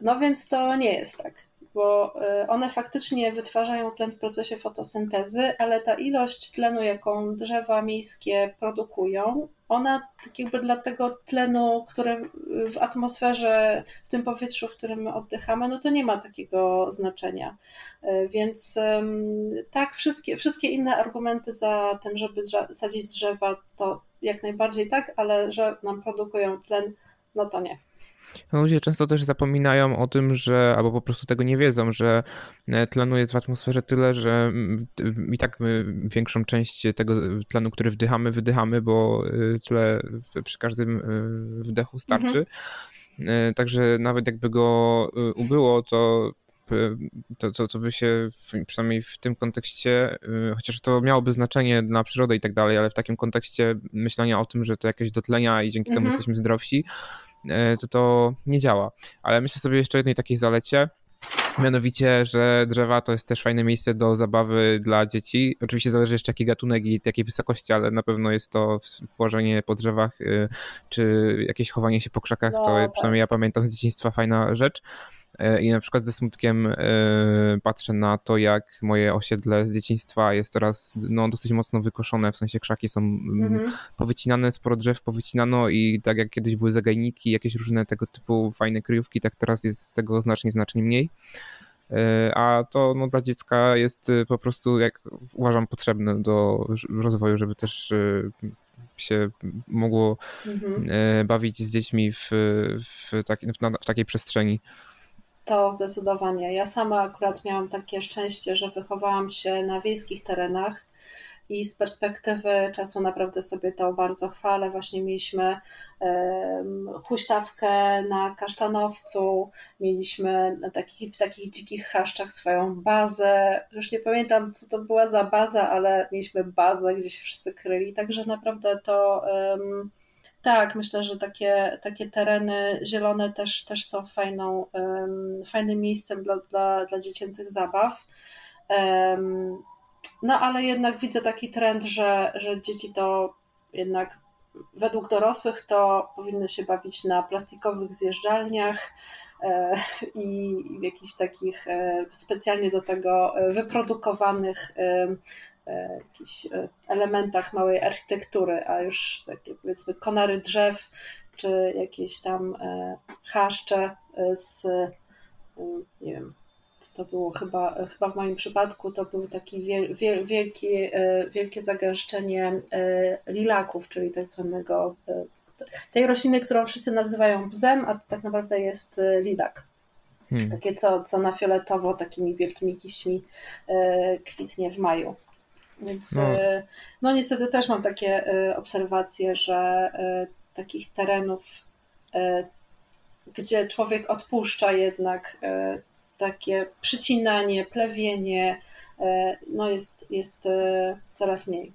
B: No więc to nie jest tak bo one faktycznie wytwarzają tlen w procesie fotosyntezy, ale ta ilość tlenu, jaką drzewa miejskie produkują, ona tak jakby dla tego tlenu, który w atmosferze, w tym powietrzu, w którym my oddychamy, no to nie ma takiego znaczenia. E, więc tak, wszystkie, wszystkie inne argumenty za tym, żeby sadzić drzewa, to jak najbardziej tak, ale że nam produkują tlen, no to nie.
A: Ludzie często też zapominają o tym, że, albo po prostu tego nie wiedzą, że e, tlenu jest w atmosferze tyle, że i tak my większą część tego tlenu, który wdychamy, wydychamy, bo e, tyle przy każdym e, wdechu starczy. Mhm. Także nawet jakby go ubyło, to to, to, to by się przynajmniej w tym kontekście, chociaż to miałoby znaczenie dla przyrody i tak dalej, ale w takim kontekście myślenia o tym, że to jakieś dotlenia i dzięki temu mhm. jesteśmy zdrowsi, to to nie działa. Ale myślę sobie jeszcze o jednej takiej zalecie, Mianowicie, że drzewa to jest też fajne miejsce do zabawy dla dzieci. Oczywiście zależy jeszcze jaki gatunek i jakiej wysokości, ale na pewno jest to włożenie po drzewach y, czy jakieś chowanie się po krzakach. No, to tak. przynajmniej ja pamiętam z dzieciństwa fajna rzecz. E, I na przykład ze smutkiem e, patrzę na to, jak moje osiedle z dzieciństwa jest teraz no, dosyć mocno wykoszone, w sensie krzaki są mm, mhm. powycinane, sporo drzew powycinano i tak jak kiedyś były zagajniki, jakieś różne tego typu fajne kryjówki, tak teraz jest tego znacznie, znacznie mniej. E, a to no, dla dziecka jest po prostu, jak uważam, potrzebne do rozwoju, żeby też się mogło mhm. bawić z dziećmi w, w, taki, w, w takiej przestrzeni.
B: To zdecydowanie. Ja sama akurat miałam takie szczęście, że wychowałam się na wiejskich terenach i z perspektywy czasu naprawdę sobie to bardzo chwalę. Właśnie mieliśmy huśtawkę na kasztanowcu, mieliśmy w takich dzikich chaszczach swoją bazę. Już nie pamiętam, co to była za baza, ale mieliśmy bazę, gdzie się wszyscy kryli, także naprawdę to. Um, tak, myślę, że takie, takie tereny zielone też, też są fajną, fajnym miejscem dla, dla, dla dziecięcych zabaw. No ale jednak widzę taki trend, że, że dzieci to jednak według dorosłych to powinny się bawić na plastikowych zjeżdżalniach e, i w jakichś takich e, specjalnie do tego wyprodukowanych E, jakichś e, elementach małej architektury, a już takie powiedzmy konary drzew, czy jakieś tam e, chaszcze z, nie wiem, to było chyba, chyba w moim przypadku, to był taki wiel, wiel, wielkie, wielkie zagęszczenie lilaków, czyli tak zwanego tej rośliny, którą wszyscy nazywają bzem, a tak naprawdę jest lilak. Hmm. Takie, co, co na fioletowo takimi wielkimi kiśćmi kwitnie w maju. Więc no. E, no niestety też mam takie e, obserwacje, że e, takich terenów, gdzie człowiek odpuszcza jednak takie przycinanie, plewienie, no jest, jest coraz mniej.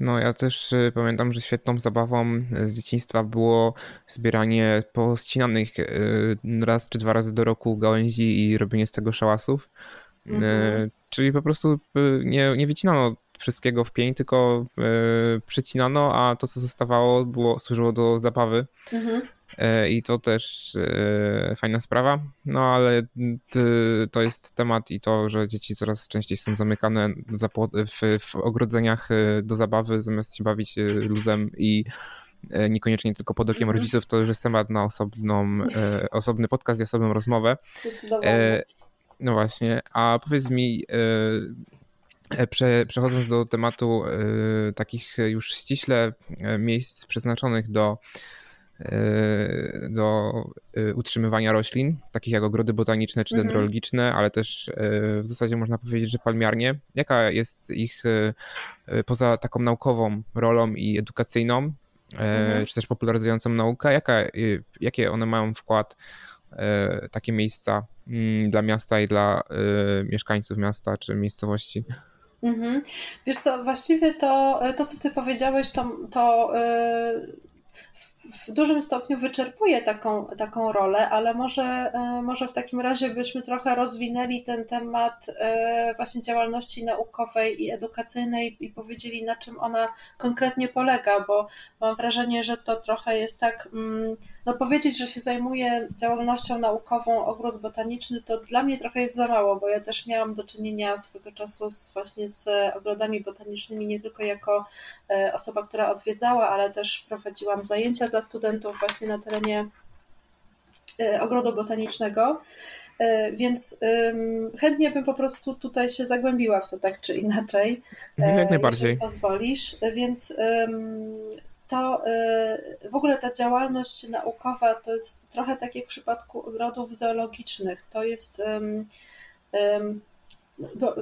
A: No, ja też pamiętam, że świetną zabawą z dzieciństwa było zbieranie pościnanych raz czy dwa razy do roku gałęzi i robienie z tego szałasów. Mhm. Czyli po prostu y, nie, nie wycinano wszystkiego w pień, tylko y, przycinano, a to, co zostawało, było, służyło do zabawy. Mhm. I to też fajna sprawa. No ale to jest temat i to, że dzieci coraz częściej są zamykane w, w ogrodzeniach do zabawy, zamiast się bawić luzem i niekoniecznie tylko pod okiem mhm. rodziców, to już jest temat na osobną, osobny podcast i osobną rozmowę. Zdecydowanie. No właśnie, a powiedz mi, e, e, prze, przechodząc do tematu e, takich już ściśle miejsc przeznaczonych do, do utrzymywania roślin, takich jak ogrody botaniczne czy mhm. dendrologiczne, ale też w zasadzie można powiedzieć, że palmiarnie. Jaka jest ich poza taką naukową rolą i edukacyjną, mhm. czy też popularyzującą naukę, jaka, jakie one mają wkład takie miejsca dla miasta i dla y, mieszkańców miasta czy miejscowości.
B: Mhm. Wiesz co, właściwie to, to co ty powiedziałeś, to, to y, w dużym stopniu wyczerpuje taką, taką rolę, ale może, może w takim razie byśmy trochę rozwinęli ten temat właśnie działalności naukowej i edukacyjnej i powiedzieli, na czym ona konkretnie polega, bo mam wrażenie, że to trochę jest tak, mm, no powiedzieć, że się zajmuje działalnością naukową ogród botaniczny, to dla mnie trochę jest za mało, bo ja też miałam do czynienia swego czasu z, właśnie z ogrodami botanicznymi, nie tylko jako e, osoba, która odwiedzała, ale też prowadziłam zajęcia dla studentów właśnie na terenie e, ogrodu botanicznego. E, więc chętnie bym po prostu tutaj się zagłębiła w to tak czy inaczej.
A: Mhm, jak najbardziej.
B: Jeśli pozwolisz. Więc to w ogóle ta działalność naukowa to jest trochę tak jak w przypadku ogrodów zoologicznych. To jest. Bo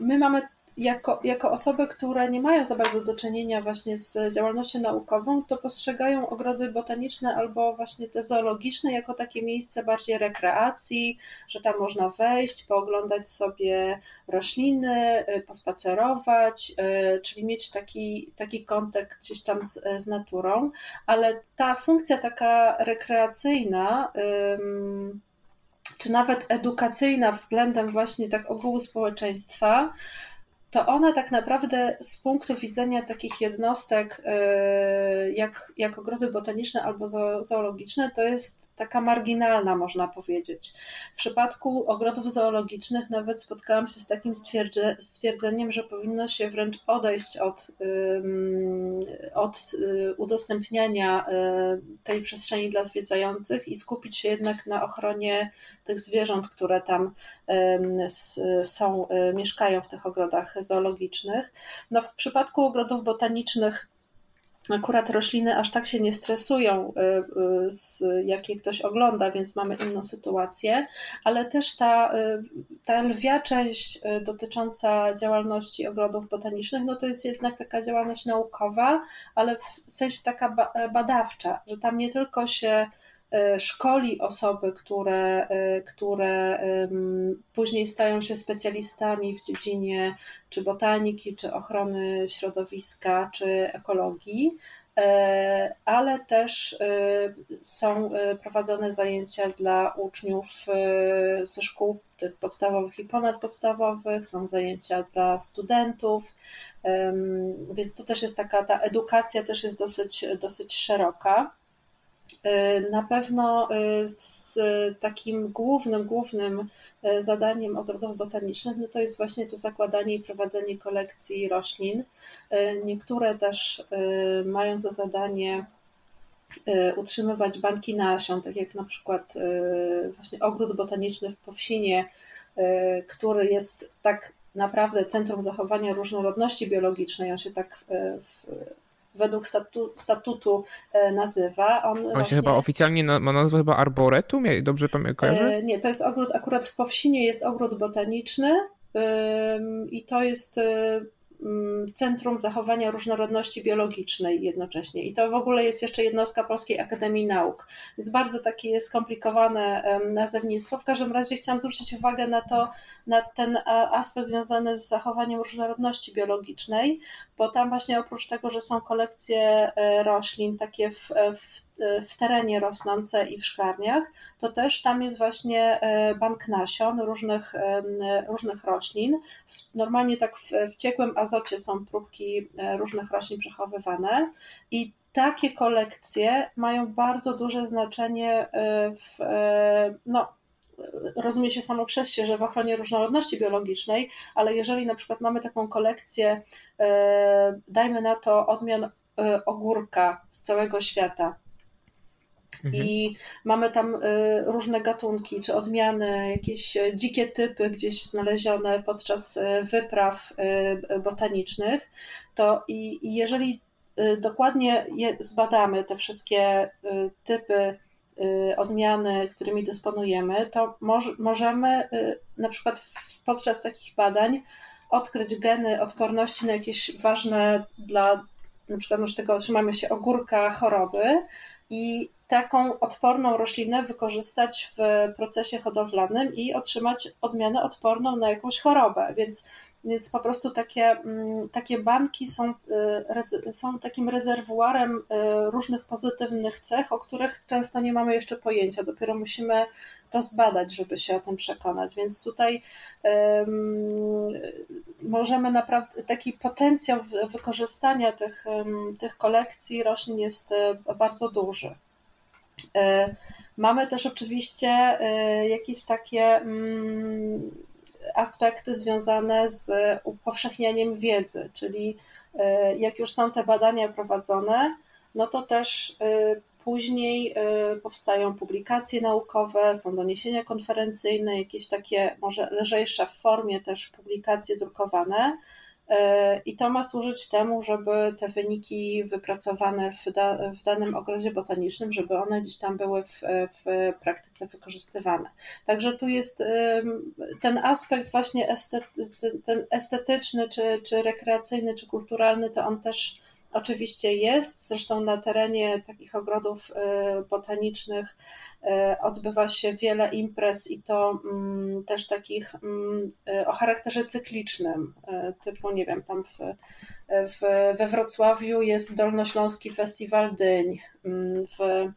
B: my mamy jako, jako osoby, które nie mają za bardzo do czynienia właśnie z działalnością naukową, to postrzegają ogrody botaniczne albo właśnie te zoologiczne jako takie miejsce bardziej rekreacji, że tam można wejść, pooglądać sobie rośliny, y, pospacerować, y, czyli mieć taki, taki kontakt gdzieś tam z, z naturą, ale ta funkcja taka rekreacyjna, czy nawet edukacyjna względem właśnie tak ogółu społeczeństwa, to one tak naprawdę z punktu widzenia takich jednostek y, jak, jak ogrody botaniczne albo zoologiczne, to jest taka marginalna, można powiedzieć. W przypadku ogrodów zoologicznych nawet spotkałam się z takim stwierdzeniem, że powinno się wręcz odejść od, od y, udostępniania y, tej przestrzeni dla zwiedzających i skupić się jednak na ochronie tych zwierząt, które tam są, mieszkają w tych ogrodach zoologicznych. No w przypadku ogrodów botanicznych akurat rośliny aż tak się nie stresują, y, y, z, jak je ktoś ogląda, więc mamy inną sytuację, ale też ta, y, ta lwia część dotycząca działalności ogrodów botanicznych, no to jest jednak taka działalność naukowa, ale w sensie taka badawcza, że tam nie tylko się szkoli osoby, które, e, które później stają się specjalistami w dziedzinie czy botaniki, czy ochrony środowiska, czy ekologii, e, ale też są prowadzone zajęcia dla uczniów ze szkół podstawowych i ponadpodstawowych, są zajęcia dla studentów, więc to też jest taka, ta edukacja też jest dosyć, dosyć szeroka. Y, na pewno y, z takim głównym, głównym y, zadaniem ogrodów botanicznych no to jest właśnie to zakładanie i prowadzenie kolekcji roślin. Niektóre też mają za zadanie utrzymywać banki nasion, tak jak na przykład właśnie ogród botaniczny w Powsinie, który jest tak naprawdę centrum zachowania różnorodności biologicznej. On się tak w, według statu, statutu e, nazywa.
A: On, On właśnie... się chyba oficjalnie ma nazwę chyba Arboretum, dobrze pamiętam?
B: E, nie, to jest ogród, akurat w Powsinie jest ogród botaniczny i to jest Mm, Centrum Zachowania Różnorodności Biologicznej jednocześnie. I to w ogóle jest jeszcze jednostka Polskiej Akademii Nauk. Jest bardzo takie skomplikowane nazewnictwo. W każdym razie chciałam zwrócić uwagę na to, na ten aspekt związany z zachowaniem różnorodności biologicznej, bo tam właśnie oprócz tego, że są kolekcje e, roślin takie w, w w terenie rosnące i w szklarniach, to też tam jest właśnie e, bank nasion różnych, różnych roślin. Normalnie tak w, w ciekłym azocie są próbki e, różnych roślin przechowywane i takie kolekcje mają bardzo duże znaczenie e, w, no, rozumie się samo przez się, że w ochronie różnorodności biologicznej, ale jeżeli na przykład mamy taką kolekcję, dajmy na to odmian ogórka z całego świata, Mhm. I mamy tam y, różne gatunki, czy odmiany, jakieś e, dzikie typy gdzieś znalezione podczas e, wypraw e, botanicznych. To i, jeżeli dokładnie zbadamy te wszystkie typy, odmiany, którymi dysponujemy, to możemy na przykład podczas takich badań odkryć geny odporności na jakieś ważne dla na przykład tego otrzymamy się ogórka choroby i taką odporną roślinę wykorzystać w procesie hodowlanym i otrzymać odmianę odporną na jakąś chorobę. Więc, więc po prostu takie, mm, takie banki są, y, są takim rezerwuarem y, różnych pozytywnych cech, o których często nie mamy jeszcze pojęcia. Dopiero musimy to zbadać, żeby się o tym przekonać. Więc tutaj um, możemy naprawdę, taki potencjał wykorzystania tych, tych kolekcji roślin jest bardzo duży. E, mamy też oczywiście e, jakieś takie mm, aspekty związane z upowszechnianiem wiedzy, czyli e, jak już są te badania prowadzone, no to też później powstają publikacje naukowe, są doniesienia konferencyjne, jakieś takie może lżejsze w formie też publikacje drukowane, I to ma służyć temu, żeby te wyniki wypracowane w, da, w danym ogrodzie botanicznym, żeby one gdzieś tam były w, w praktyce wykorzystywane. Także tu jest ten aspekt właśnie estet, ten estetyczny, czy, czy rekreacyjny, czy kulturalny, to on też oczywiście jest. Zresztą na terenie takich ogrodów y, botanicznych y, odbywa się wiele imprez i to mm, też takich mm, y, o charakterze cyklicznym, typu nie wiem, tam w, w, we Wrocławiu jest Dolnośląski Festiwal Dyń, mm, w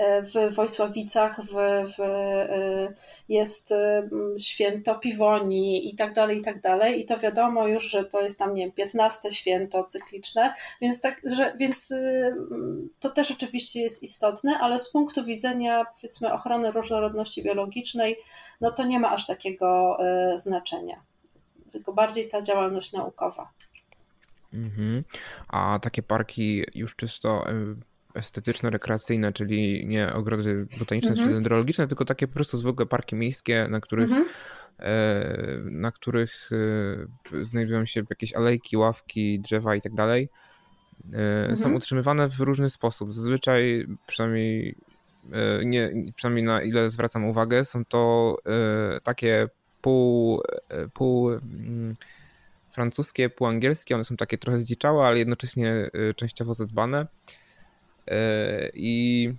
B: w Wojsławicach w, w, jest święto Piwoni i tak dalej, i tak dalej. I to wiadomo już, że to jest tam, nie wiem, 15 święto cykliczne, więc, tak, że, więc to też oczywiście jest istotne, ale z punktu widzenia, powiedzmy, ochrony różnorodności biologicznej, no to nie ma aż takiego e, znaczenia, tylko bardziej ta działalność naukowa.
A: Mhm. A takie parki już czysto estetyczno-rekreacyjne, czyli nie ogrody botaniczne czy mhm. dendrologiczne, tylko takie po prostu zwykłe parki miejskie, na których, mhm. e, na których e, znajdują się jakieś alejki, ławki, drzewa i tak dalej. E, są mhm. utrzymywane w różny sposób. Zazwyczaj, przynajmniej nie, przynajmniej na ile zwracam uwagę, są to takie pół, pół mm, francuskie, pół angielskie. One są takie trochę zdziczałe, ale jednocześnie częściowo zadbane. E, I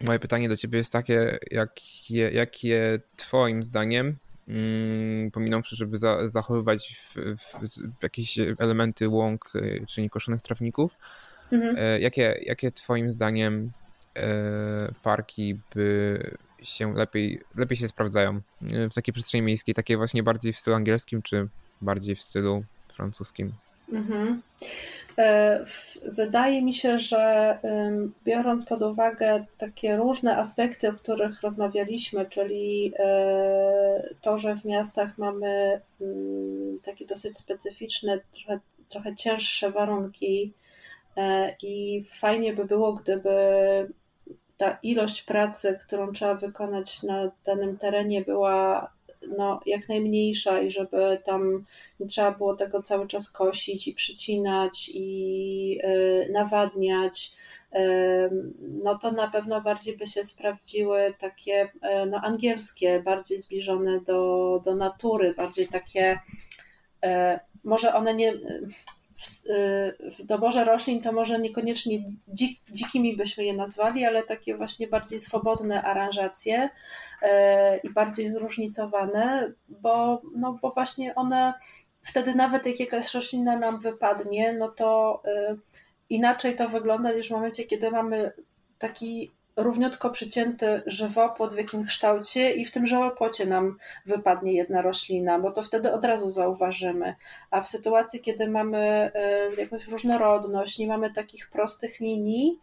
A: moje pytanie do ciebie jest takie, jakie, jakie twoim zdaniem, mm, pominąwszy, żeby za, zachowywać w, w, w jakieś elementy łąk e, czy niekoszonych trawników, mhm. E, jakie, jakie twoim zdaniem parki by się lepiej, lepiej się sprawdzają w takiej przestrzeni miejskiej, takie właśnie bardziej w stylu angielskim, czy bardziej w stylu francuskim? Mhm.
B: E, wydaje mi się, że biorąc pod uwagę takie różne aspekty, o których rozmawialiśmy, czyli e, to, że w miastach mamy mm, takie dosyć specyficzne, trochę, trochę cięższe warunki e, i fajnie by było, gdyby ta ilość pracy, którą trzeba wykonać na danym terenie była no, jak najmniejsza i żeby tam nie trzeba było tego cały czas kosić i przycinać i y, nawadniać, y, no to na pewno bardziej by się sprawdziły takie y, no, angielskie, bardziej zbliżone do, do natury, bardziej takie może one nie w, w doborze roślin to może niekoniecznie dzik, dzikimi byśmy je nazwali, ale takie właśnie bardziej swobodne aranżacje e, i bardziej zróżnicowane, bo, no, bo właśnie one wtedy nawet jak jakaś roślina nam wypadnie, no to e, inaczej to wygląda niż w momencie, kiedy mamy taki równiutko przycięty żywopłot w jakim kształcie i w tym żywopłocie nam wypadnie jedna roślina, bo to wtedy od razu zauważymy. A w sytuacji, kiedy mamy e, jakąś różnorodność, nie mamy takich prostych linii,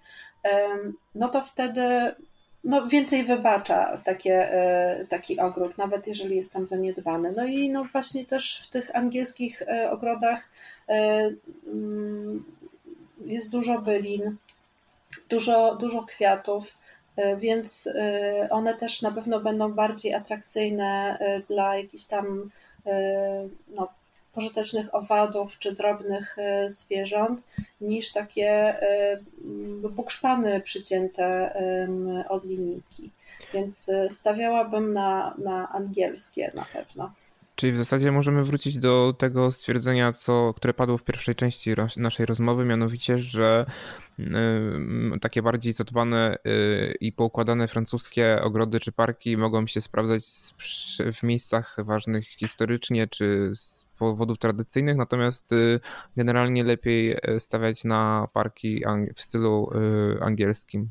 B: no to wtedy no, więcej wybacza takie, e, taki ogród, nawet jeżeli jest tam zaniedbany. No i no właśnie też w tych angielskich e, ogrodach mm, jest dużo bylin, dużo, dużo kwiatów, e, więc e, one też na pewno będą bardziej atrakcyjne e, dla jakichś tam no, pożytecznych owadów czy drobnych zwierząt niż takie bukszpany przycięte od linijki. Więc stawiałabym na, na angielskie na pewno.
A: Czyli w zasadzie możemy wrócić do tego stwierdzenia, co, które padło w pierwszej części naszej rozmowy, mianowicie, że y, takie bardziej zadbane y, i poukładane francuskie ogrody czy parki mogą się sprawdzać w miejscach ważnych historycznie czy z powodów tradycyjnych, natomiast y, generalnie lepiej stawiać na parki w stylu angielskim.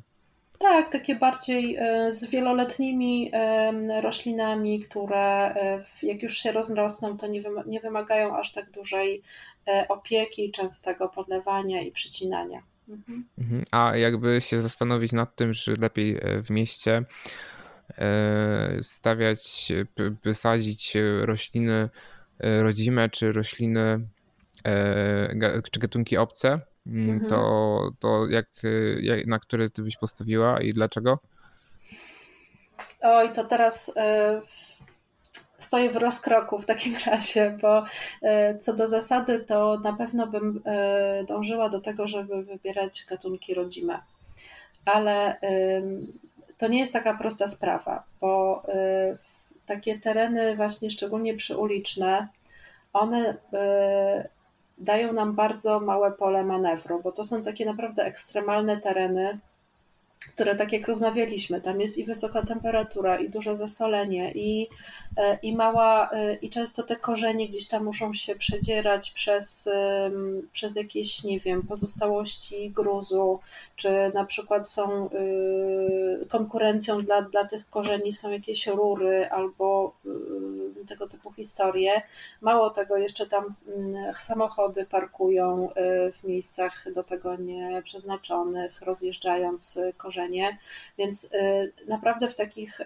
B: Tak, takie bardziej e, z wieloletnimi e, roślinami, które e, jak już się rozrosną, to nie wymagają aż tak dużej opieki, częstego podlewania i przycinania.
A: Mhm. mhm. A jakby się zastanowić nad tym, że lepiej w mieście stawiać, wysadzić rośliny rodzime, czy rośliny, czy gatunki obce, mhm. to, to jak, jak, na który ty byś postawiła i dlaczego?
B: Oj, to teraz y, stoję w rozkroku w takim razie, bo y, co do zasady, to na pewno bym y, dążyła do tego, żeby wybierać gatunki rodzime. Ale to nie jest taka prosta sprawa, bo takie tereny, właśnie szczególnie przyuliczne, one dają nam bardzo małe pole manewru, bo to są takie naprawdę ekstremalne tereny, które tak jak rozmawialiśmy, tam jest i wysoka temperatura, i duże zasolenie, i, e, i mała, e, i często te korzenie gdzieś tam muszą się przedzierać przez, przez jakieś, nie wiem, pozostałości gruzu, czy na przykład są y, konkurencją dla, dla tych korzeni są jakieś rury albo y, tego typu historie. Mało tego, jeszcze tam mm, samochody parkują y, w miejscach do tego nieprzeznaczonych, rozjeżdżając korzenie więc y, naprawdę w takich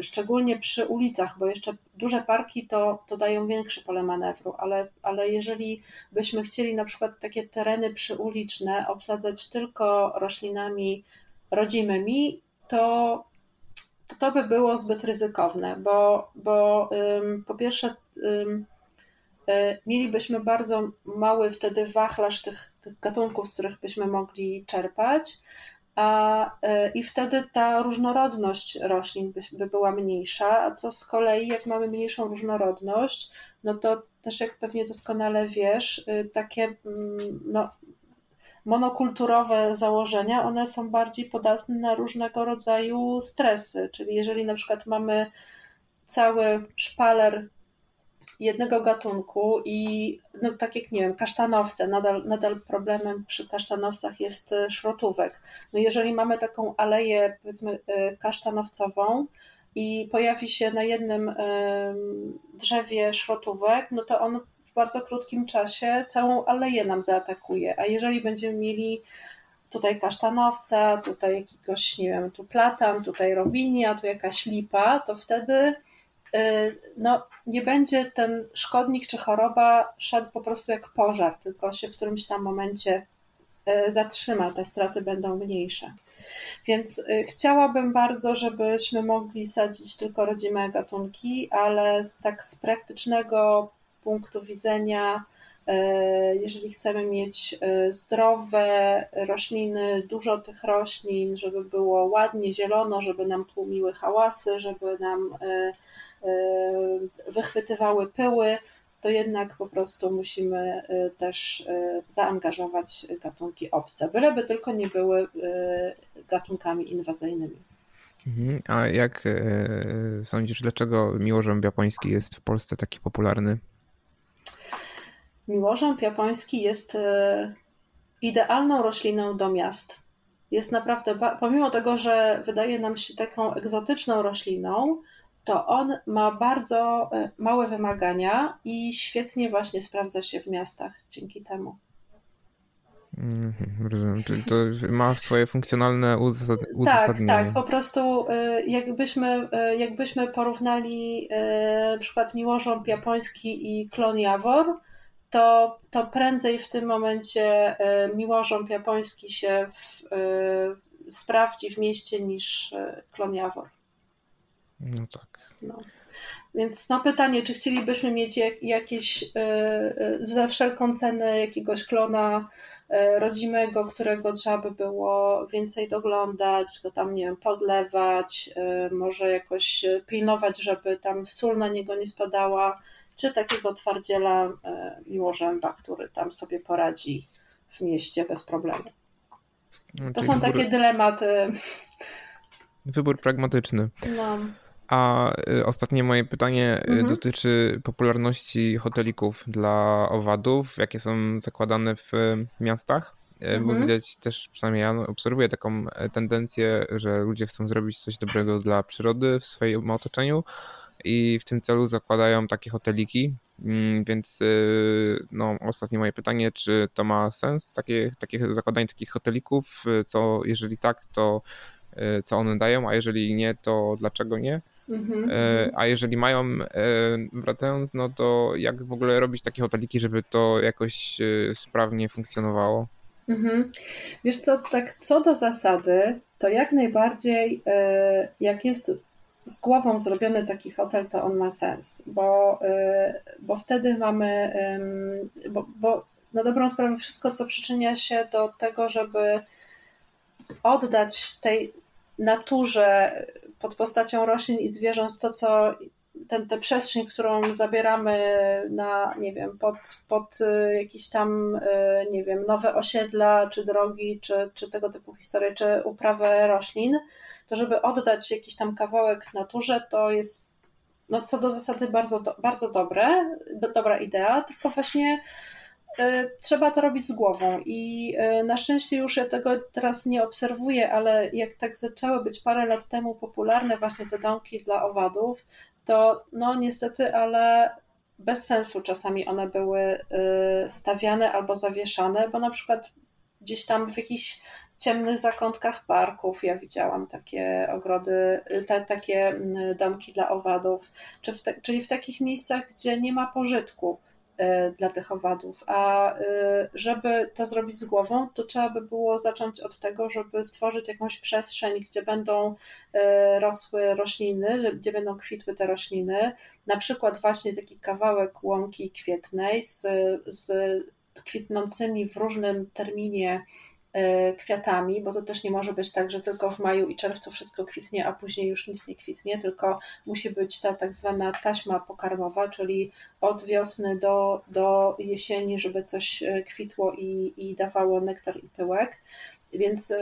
B: szczególnie przy ulicach, bo jeszcze duże parki to, to dają większe pole manewru, ale, ale jeżeli byśmy chcieli na przykład takie tereny przyuliczne obsadzać tylko roślinami rodzimymi, to to, to by było zbyt ryzykowne, bo, bo ym, po pierwsze ym, y, mielibyśmy bardzo mały wtedy wachlarz tych, tych gatunków, z których byśmy mogli czerpać, a, e, i wtedy ta różnorodność roślin by, by, była mniejsza, a co z kolei, jak mamy mniejszą różnorodność, no to też jak pewnie doskonale wiesz, y, takie mm, no, monokulturowe założenia, one są bardziej podatne na różnego rodzaju stresy, czyli jeżeli na przykład mamy cały szpaler jednego gatunku i no, tak jak nie wiem, kasztanowce, nadal, nadal problemem przy kasztanowcach jest e, szrotówek. No jeżeli mamy taką aleję powiedzmy e, kasztanowcową i pojawi się na jednym drzewie szrotówek, no to on w bardzo krótkim czasie całą aleję nam zaatakuje, a jeżeli będziemy mieli tutaj kasztanowca, tutaj jakiegoś, nie wiem, tu platan, tutaj robinia, tu jakaś lipa, to wtedy Y, no, nie będzie ten szkodnik czy choroba szedł po prostu jak pożar, tylko się w którymś tam momencie y, zatrzyma, te straty będą mniejsze. Więc y, chciałabym bardzo, żebyśmy mogli sadzić tylko rodzime gatunki, ale z tak z praktycznego punktu widzenia, jeżeli chcemy mieć zdrowe rośliny, dużo tych roślin, żeby było ładnie, zielono, żeby nam tłumiły hałasy, żeby nam wychwytywały pyły, to jednak po prostu musimy e, też e, zaangażować gatunki obce, byleby tylko nie były gatunkami inwazyjnymi.
A: Mhm. A jak sądzisz, dlaczego miłożąb japoński jest w Polsce taki popularny?
B: Miłożąb japoński jest idealną rośliną do miast. Jest naprawdę, pomimo tego, że wydaje nam się taką egzotyczną rośliną, to on ma bardzo e, małe wymagania i świetnie właśnie sprawdza się w miastach dzięki temu.
A: Mhm, rozumiem. To ma swoje funkcjonalne uzasadnienie.
B: Tak, tak. Po prostu e, jakbyśmy, e, jakbyśmy porównali na przykład miłożąb japoński i klon Jawor, to, to prędzej w tym momencie miłożąb japoński się w, sprawdzi w mieście niż klon Jawor.
A: No tak.
B: No. Więc no pytanie, czy chcielibyśmy mieć jakieś yy, za wszelką cenę jakiegoś klona rodzimego, którego trzeba by było więcej doglądać, go tam, nie wiem, podlewać, może jakoś pilnować, żeby tam sól na niego nie spadała, czy takiego twardziela miłożęba, który tam sobie poradzi w mieście bez problemu. No, to są takie dylematy.
A: Wybór pragmatyczny. No. A y, ostatnie moje pytanie y, mhm. dotyczy popularności hotelików dla owadów, jakie są zakładane w miastach. Y, mhm. Bo widać też, przynajmniej ja obserwuję taką e, tendencję, że ludzie chcą zrobić coś dobrego dla przyrody w swoim otoczeniu i w tym celu zakładają takie hoteliki. Mm, więc no, ostatnie moje pytanie, czy to ma sens, takie, takie zakładanie takich hotelików? Co, jeżeli tak, to co one dają, a jeżeli nie, to dlaczego nie? Mhm. E, a jeżeli mają, e, wracając, no to jak w ogóle robić takie hoteliki, żeby to jakoś e, sprawnie funkcjonowało?
B: Mhm. Wiesz co, tak co do zasady, to jak najbardziej jak jest z głową zrobiony taki hotel, to on ma sens, bo, bo wtedy mamy, bo, bo na dobrą sprawę wszystko, co przyczynia się do tego, żeby oddać tej naturze pod postacią roślin i zwierząt to, co ten, tę przestrzeń, którą zabieramy na, nie wiem, pod, pod y, jakieś tam, y, nie wiem, nowe osiedla, czy drogi, czy, czy tego typu historie, czy uprawę roślin, to żeby oddać jakiś tam kawałek naturze, to jest no, co do zasady bardzo, bardzo dobre, dobra idea, tylko właśnie trzeba to robić z głową i y, na szczęście już ja tego teraz nie obserwuję, ale jak tak zaczęły być parę lat temu popularne właśnie te domki dla owadów, to no niestety, ale bez sensu czasami one były y, stawiane albo zawieszane, bo na przykład gdzieś tam w jakichś ciemnych zakątkach parków ja widziałam takie ogrody, te, takie mm, domki dla owadów, czy w te, czyli w takich miejscach, gdzie nie ma pożytku. E, dla tych owadów. A e, żeby to zrobić z głową, to trzeba by było zacząć od tego, żeby stworzyć jakąś przestrzeń, gdzie będą e, rosły rośliny, gdzie będą kwitły te rośliny. Na przykład właśnie taki kawałek łąki kwietnej z, z kwitnącymi w różnym terminie E, kwiatami, bo to też nie może być tak, że tylko w maju i czerwcu wszystko kwitnie, a później już nic nie kwitnie, tylko musi być ta tak zwana taśma pokarmowa, czyli od wiosny do, do jesieni, żeby coś e, kwitło i, i dawało nektar i pyłek. Więc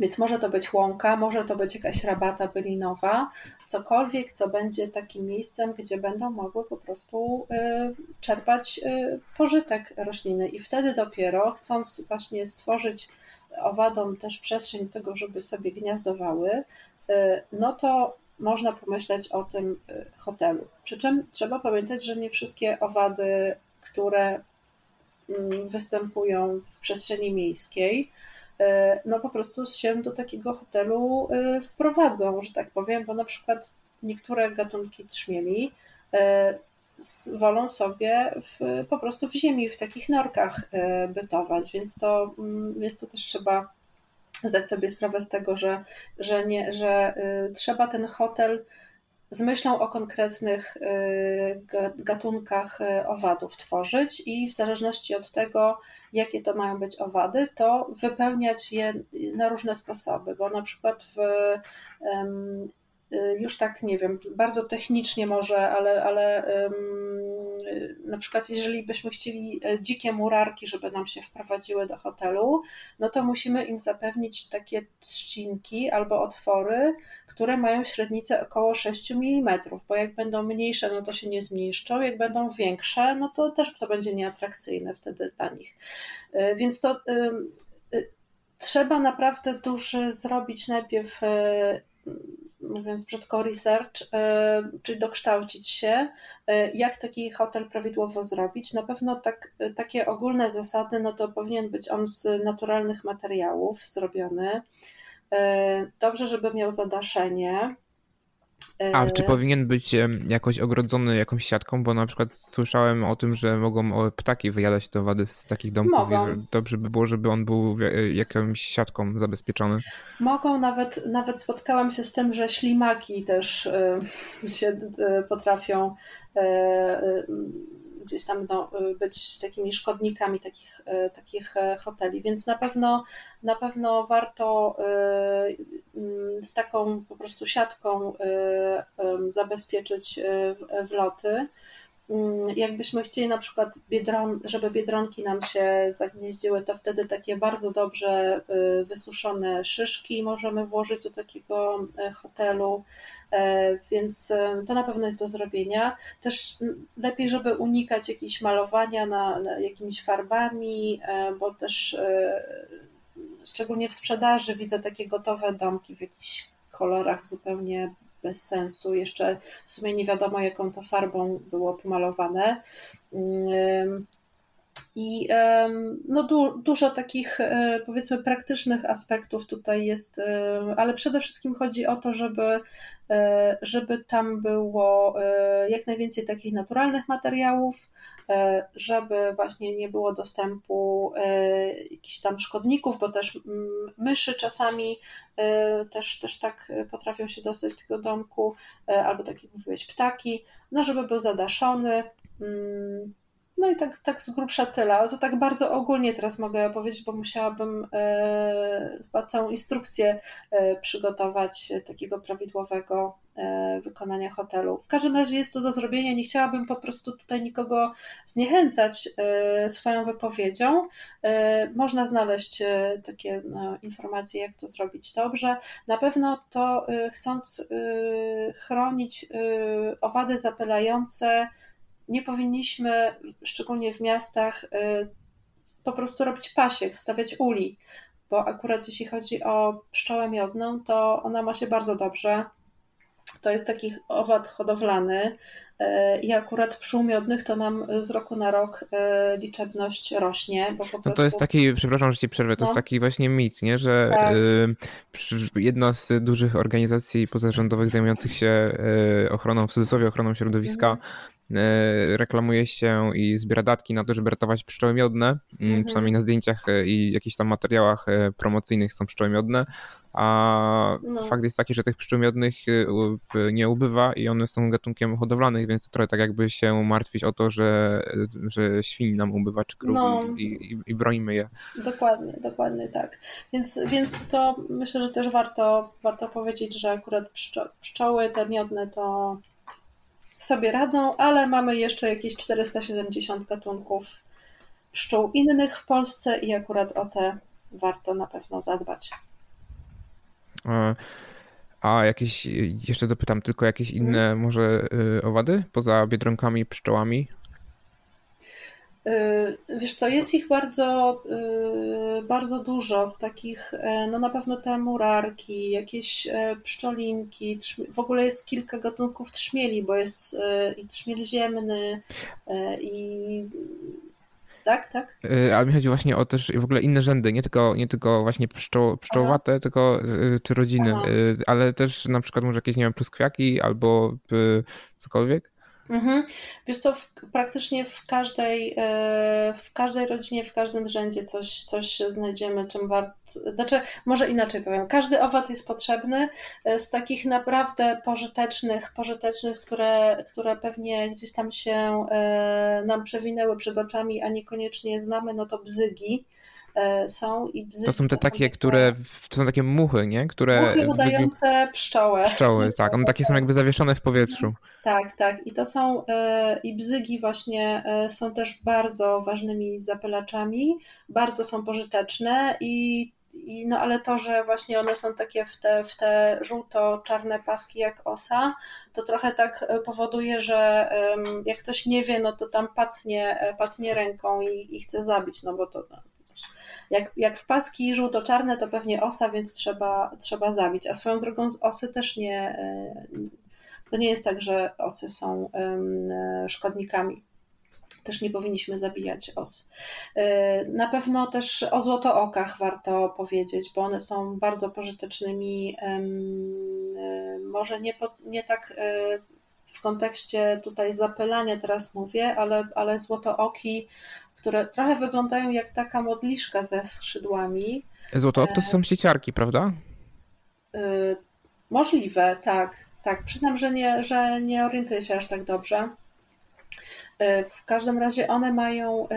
B: więc może to być łąka, może to być jakaś rabata bylinowa, cokolwiek, co będzie takim miejscem, gdzie będą mogły po prostu y, czerpać y, pożytek rośliny. I wtedy dopiero, chcąc właśnie stworzyć owadom też przestrzeń do tego, żeby sobie gniazdowały, y, no to można pomyśleć o tym hotelu. Przy czym trzeba pamiętać, że nie wszystkie owady, które mm, występują w przestrzeni miejskiej, no po prostu się do takiego hotelu e, wprowadzą, że tak powiem, bo na przykład niektóre gatunki trzmieli e, wolą sobie w, po prostu w ziemi, w takich norkach bytować, więc to, mm, jest to też trzeba zdać sobie sprawę z tego, że, że, nie, że trzeba ten hotel z myślą o konkretnych y, gatunkach y, owadów tworzyć i w zależności od tego, jakie to mają być owady, to wypełniać je na różne sposoby, bo na przykład w już tak nie wiem, bardzo technicznie może, ale, ale na przykład jeżeli byśmy chcieli e, dzikie murarki, żeby nam się wprowadziły do hotelu, no to musimy im zapewnić takie trzcinki albo otwory, które mają średnicę około 6 mm, bo jak będą mniejsze, no to się nie zmieszczą, jak będą większe, no to też to będzie nieatrakcyjne wtedy dla nich. E, więc to e, trzeba naprawdę duży zrobić najpierw mówiąc brzydko, research, e, czyli dokształcić się, e, jak taki hotel prawidłowo zrobić. Na pewno tak, e, takie ogólne zasady, no to powinien być on z naturalnych materiałów zrobiony. Dobrze, żeby miał zadaszenie,
A: a czy powinien być jakoś ogrodzony jakąś siatką? Bo na przykład słyszałem o tym, że mogą ptaki wyjadać te wady z takich domków. Mogą. Dobrze by było, żeby on był jakąś siatką zabezpieczony.
B: Mogą, nawet, nawet spotkałam się z tym, że ślimaki też się potrafią gdzieś tam no, być takimi szkodnikami takich, takich hoteli, więc na pewno na pewno warto mm, z taką po prostu siatką zabezpieczyć wloty. Mm, jakbyśmy chcieli na przykład, biedron, żeby biedronki nam się zagnieździły, to wtedy takie bardzo dobrze y, wysuszone szyszki możemy włożyć do takiego y, hotelu, e, więc y, to na pewno jest do zrobienia. Też lepiej, żeby unikać jakichś malowania na, na jakimiś farbami, e, bo też szczególnie w sprzedaży widzę takie gotowe domki w jakichś kolorach zupełnie bez sensu. Jeszcze w sumie nie wiadomo, jaką to farbą było pomalowane. I no, du, dużo takich, e, powiedzmy, praktycznych aspektów tutaj jest, ale przede wszystkim chodzi o to, żeby, e, żeby tam było e, jak najwięcej takich naturalnych materiałów, żeby właśnie nie było dostępu e, jakichś tam szkodników, bo też mm, myszy czasami e, też, też tak potrafią się dostać do tego domku, albo tak jak mówiłeś, ptaki, no żeby był zadaszony. No i tak, tak z grubsza tyle, to tak bardzo ogólnie teraz mogę powiedzieć, bo musiałabym e, chyba całą instrukcję e, przygotować takiego prawidłowego e, wykonania hotelu. W każdym razie jest to do zrobienia, nie chciałabym po prostu tutaj nikogo zniechęcać swoją wypowiedzią. Można znaleźć takie no, informacje, jak to zrobić dobrze. Na pewno to chcąc chronić owady zapylające, nie powinniśmy, szczególnie w miastach, y, po prostu robić pasiek, stawiać uli, bo akurat jeśli chodzi o pszczołę miodną, to ona ma się bardzo dobrze. To jest taki owad hodowlany y, i akurat pszczół miodnych to nam z roku na rok y, liczebność rośnie. Bo po prostu...
A: No to jest taki, przepraszam, że ci przerwę, to no. jest taki właśnie mit, nie? że tak. jedna z dużych organizacji pozarządowych zajmujących się ochroną, w cudzysłowie ochroną środowiska, mhm reklamuje się i zbiera datki na to, żeby ratować pszczoły miodne. Mm, mhm. Przynajmniej na zdjęciach e, i jakichś tam materiałach e, promocyjnych są pszczoły miodne. A no. fakt jest taki, że tych pszczół miodnych nie ubywa i one są gatunkiem hodowlanych, więc trochę tak jakby się martwić o to, że, że świń nam ubywa czy krów no. i, i, i bronimy je.
B: Dokładnie, dokładnie tak. Więc, więc to myślę, że też warto, warto powiedzieć, że akurat pszczoły te miodne to sobie radzą, ale mamy jeszcze jakieś 470 gatunków pszczół innych w Polsce i akurat o te warto na pewno zadbać.
A: A, a jakieś, jeszcze dopytam, tylko jakieś inne hmm. może y, owady poza biedronkami, pszczołami?
B: Y, wiesz co, jest ich bardzo, y, bardzo dużo z takich, e, no na pewno te murarki, jakieś e, pszczolinki, w ogóle jest kilka gatunków trzmieli, bo jest e, i trzmiel ziemny i tak, tak.
A: Ale mi chodzi właśnie o też w ogóle inne rzędy, nie tylko, nie tylko właśnie pszczo, pszczołowate, tylko czy rodziny, Aha. ale też na przykład może jakieś, nie wiem, pluskwiaki albo cokolwiek.
B: Mhm. Wiesz co, w, praktycznie w każdej, e, w każdej rodzinie, w każdym rzędzie coś, coś znajdziemy, czym warto, znaczy może inaczej powiem, każdy owad jest potrzebny e, z takich naprawdę pożytecznych, pożytecznych, które, które pewnie gdzieś tam się e, nam przewinęły przed oczami, a niekoniecznie znamy, no to bzygi są i bzyki.
A: To są te takie, które, to są takie muchy, nie? Które...
B: Muchy udające pszczołę.
A: Pszczoły, tak. One takie są jakby zawieszone w powietrzu.
B: Tak, tak. I to są, e, i bzygi właśnie e, są też bardzo ważnymi zapylaczami, bardzo są pożyteczne i i no ale to, że właśnie one są takie w te, w te żółto-czarne paski jak osa, to trochę tak powoduje, że jak ktoś nie wie, no to tam pacnie, pacnie ręką i, i chce zabić, no bo to no, jak, jak w paski żółto-czarne, to pewnie osa, więc trzeba, trzeba zabić. A swoją drogą osy też nie. E, to nie jest tak, że osy są szkodnikami. Też nie powinniśmy zabijać os. E, na pewno też o złotookach warto powiedzieć, bo one są bardzo pożytecznymi, e, może nie, nie tak w kontekście tutaj zapylania teraz mówię, ale, ale złotooki które trochę wyglądają jak taka modliszka ze skrzydłami.
A: Złoto to są sieciarki, prawda?
B: Y, możliwe, tak. Tak, przyznam, że nie, że nie orientuję się aż tak dobrze. W każdym razie one mają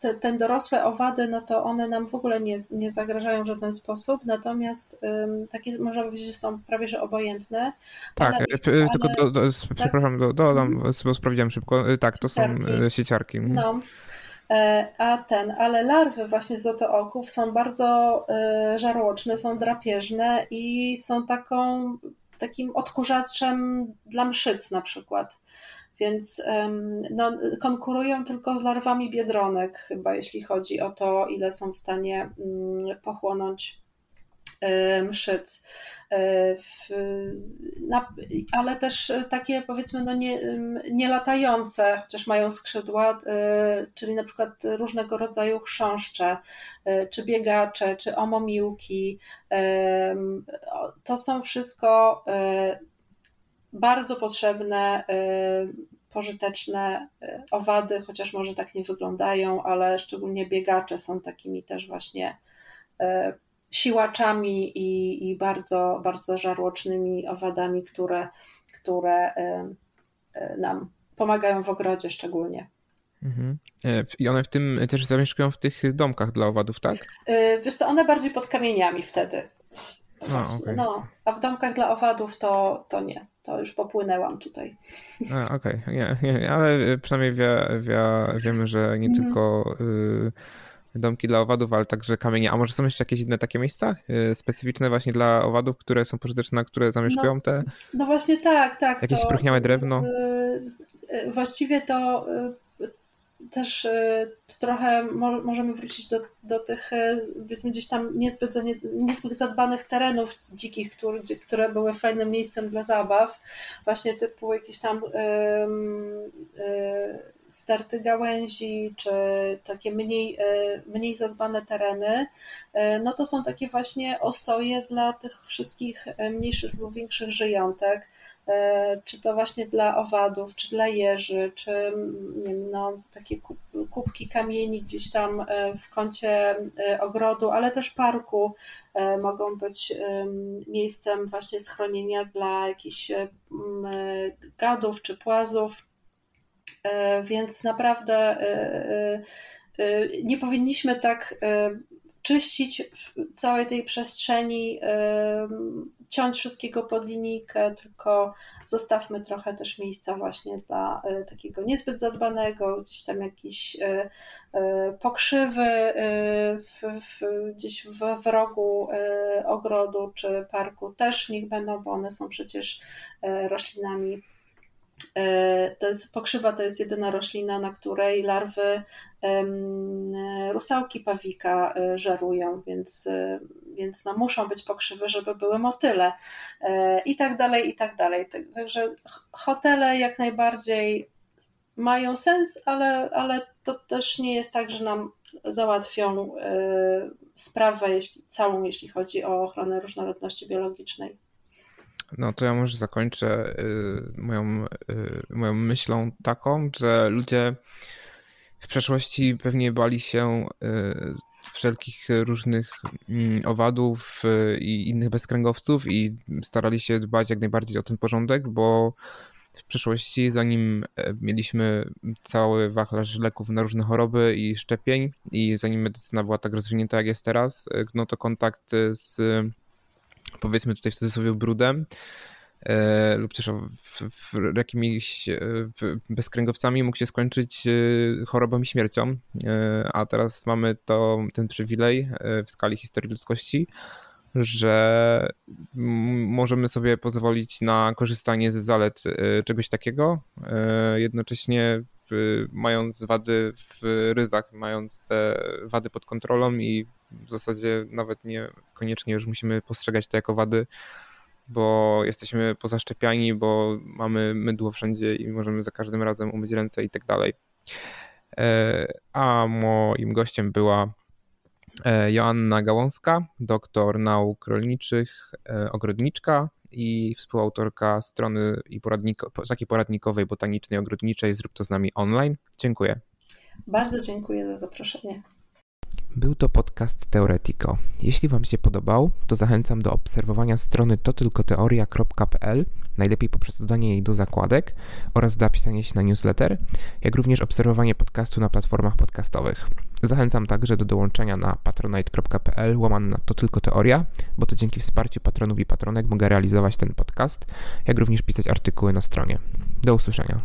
B: te, ten dorosłe owady, no to one nam w ogóle nie, nie zagrażają w żaden sposób, natomiast um, takie można powiedzieć, że są prawie że obojętne.
A: Tak, ale, ale, tylko do, do, tak? przepraszam, do, dodam, mhm. bo sprawdziłem szybko. Y, tak, to sieciarki. są sieciarki. Mhm.
B: No. E, a ten, ale larwy właśnie złotooków są bardzo żarłoczne, są drapieżne i są taką, takim odkurzaczem dla mszyc na przykład. Więc no, konkurują tylko z larwami biedronek, chyba jeśli chodzi o to, ile są w stanie mm, pochłonąć mszyc. E, w, na, ale też takie powiedzmy no nie, nie latające, chociaż mają skrzydła, e, czyli na przykład różnego rodzaju chrząszcze, e, czy biegacze, czy omomiłki. To są wszystko bardzo potrzebne, y, pożyteczne y, owady, chociaż może tak nie wyglądają, ale szczególnie biegacze są takimi też właśnie y, siłaczami i, i bardzo, bardzo żarłocznymi owadami, które, które nam pomagają w ogrodzie szczególnie.
A: Mhm. E, I one w tym też zamieszkują w tych domkach dla owadów, tak?
B: Wiesz co, one bardziej pod kamieniami wtedy. No, okay. no, a w domkach dla owadów to, to nie. To już popłynęłam tutaj.
A: Okej, okay. nie, nie, ale przynajmniej wie, wie, wiemy, że nie mm. tylko y, domki dla owadów, ale także kamienie. A może są jeszcze jakieś inne takie miejsca y, specyficzne właśnie dla owadów, które są pożyteczne, które zamieszkują
B: no,
A: te?
B: No właśnie tak, tak.
A: Jakieś spróchniałe drewno?
B: Y, y, właściwie to y, też y, trochę możemy wrócić do, do tych, y, powiedzmy, gdzieś tam niezbyt, niezbyt zadbanych terenów dzikich, które, które były fajnym miejscem dla zabaw, właśnie typu jakieś tam yy, sterty gałęzi, czy takie mniej, mniej zadbane tereny, no to są takie właśnie ostoje dla tych wszystkich mniejszych lub większych żyjątek. E, czy to właśnie dla owadów, czy dla jeży, czy wiem, no, takie kubki kamieni gdzieś tam e, w kącie e, ogrodu, ale też parku mogą być miejscem właśnie schronienia dla jakichś gadów czy płazów. Więc naprawdę nie powinniśmy tak czyścić całej tej przestrzeni ciąć wszystkiego pod linijkę, tylko zostawmy trochę też miejsca właśnie dla e, takiego niezbyt zadbanego, gdzieś tam jakieś e, e, pokrzywy w, w, gdzieś w, w rogu ogrodu czy parku też niech będą, bo one są przecież roślinami to jest, pokrzywa to jest jedyna roślina, na której larwy rusałki pawika żerują, więc więc no, muszą być pokrzywy, żeby były motyle e, i tak dalej, i tak dalej. Także hotele jak najbardziej mają sens, ale, ale to też nie jest tak, że nam załatwią e, sprawę jeśli, całą, jeśli chodzi o ochronę różnorodności biologicznej.
A: No to ja może zakończę e, moją, moją myślą taką, że ludzie w przeszłości pewnie bali się wszelkich różnych mm, owadów y, i innych bezkręgowców i starali się dbać jak najbardziej o ten porządek, bo w przeszłości, zanim e, mieliśmy cały wachlarz leków na różne choroby i szczepień i zanim medycyna była tak rozwinięta jak jest teraz, no to kontakt z powiedzmy tutaj w cudzysłowie brudem e, lub też jakimiś e, bezkręgowcami mógł się skończyć e, chorobą i śmiercią, a teraz mamy to, ten przywilej w skali historii ludzkości, że możemy sobie pozwolić na korzystanie z zalet czegoś takiego, jednocześnie mając wady w ryzach, mając te wady pod kontrolą i w zasadzie nawet nie koniecznie już musimy postrzegać to jako wady, bo jesteśmy pozaszczepiani, bo mamy mydło wszędzie i możemy za każdym razem umyć ręce i tak dalej. E, a moim gościem była e, Joanna Gałąska, doktor nauk rolniczych, e, ogrodniczka i współautorka strony i poradniko, takiej poradnikowej botanicznej ogrodniczej Zrób to z nami online. Dziękuję.
B: Bardzo dziękuję za zaproszenie.
A: Był to podcast Teoretico. Jeśli Wam się podobał, to zachęcam do obserwowania strony totylkoteoria.pl, najlepiej poprzez dodanie jej do zakładek oraz zapisanie się na newsletter, jak również obserwowanie podcastu na platformach podcastowych. Zachęcam także do dołączenia na patronite.pl łamane na to tylko teoria, bo to dzięki wsparciu patronów i patronek mogę realizować ten podcast, jak również pisać artykuły na stronie. Do usłyszenia.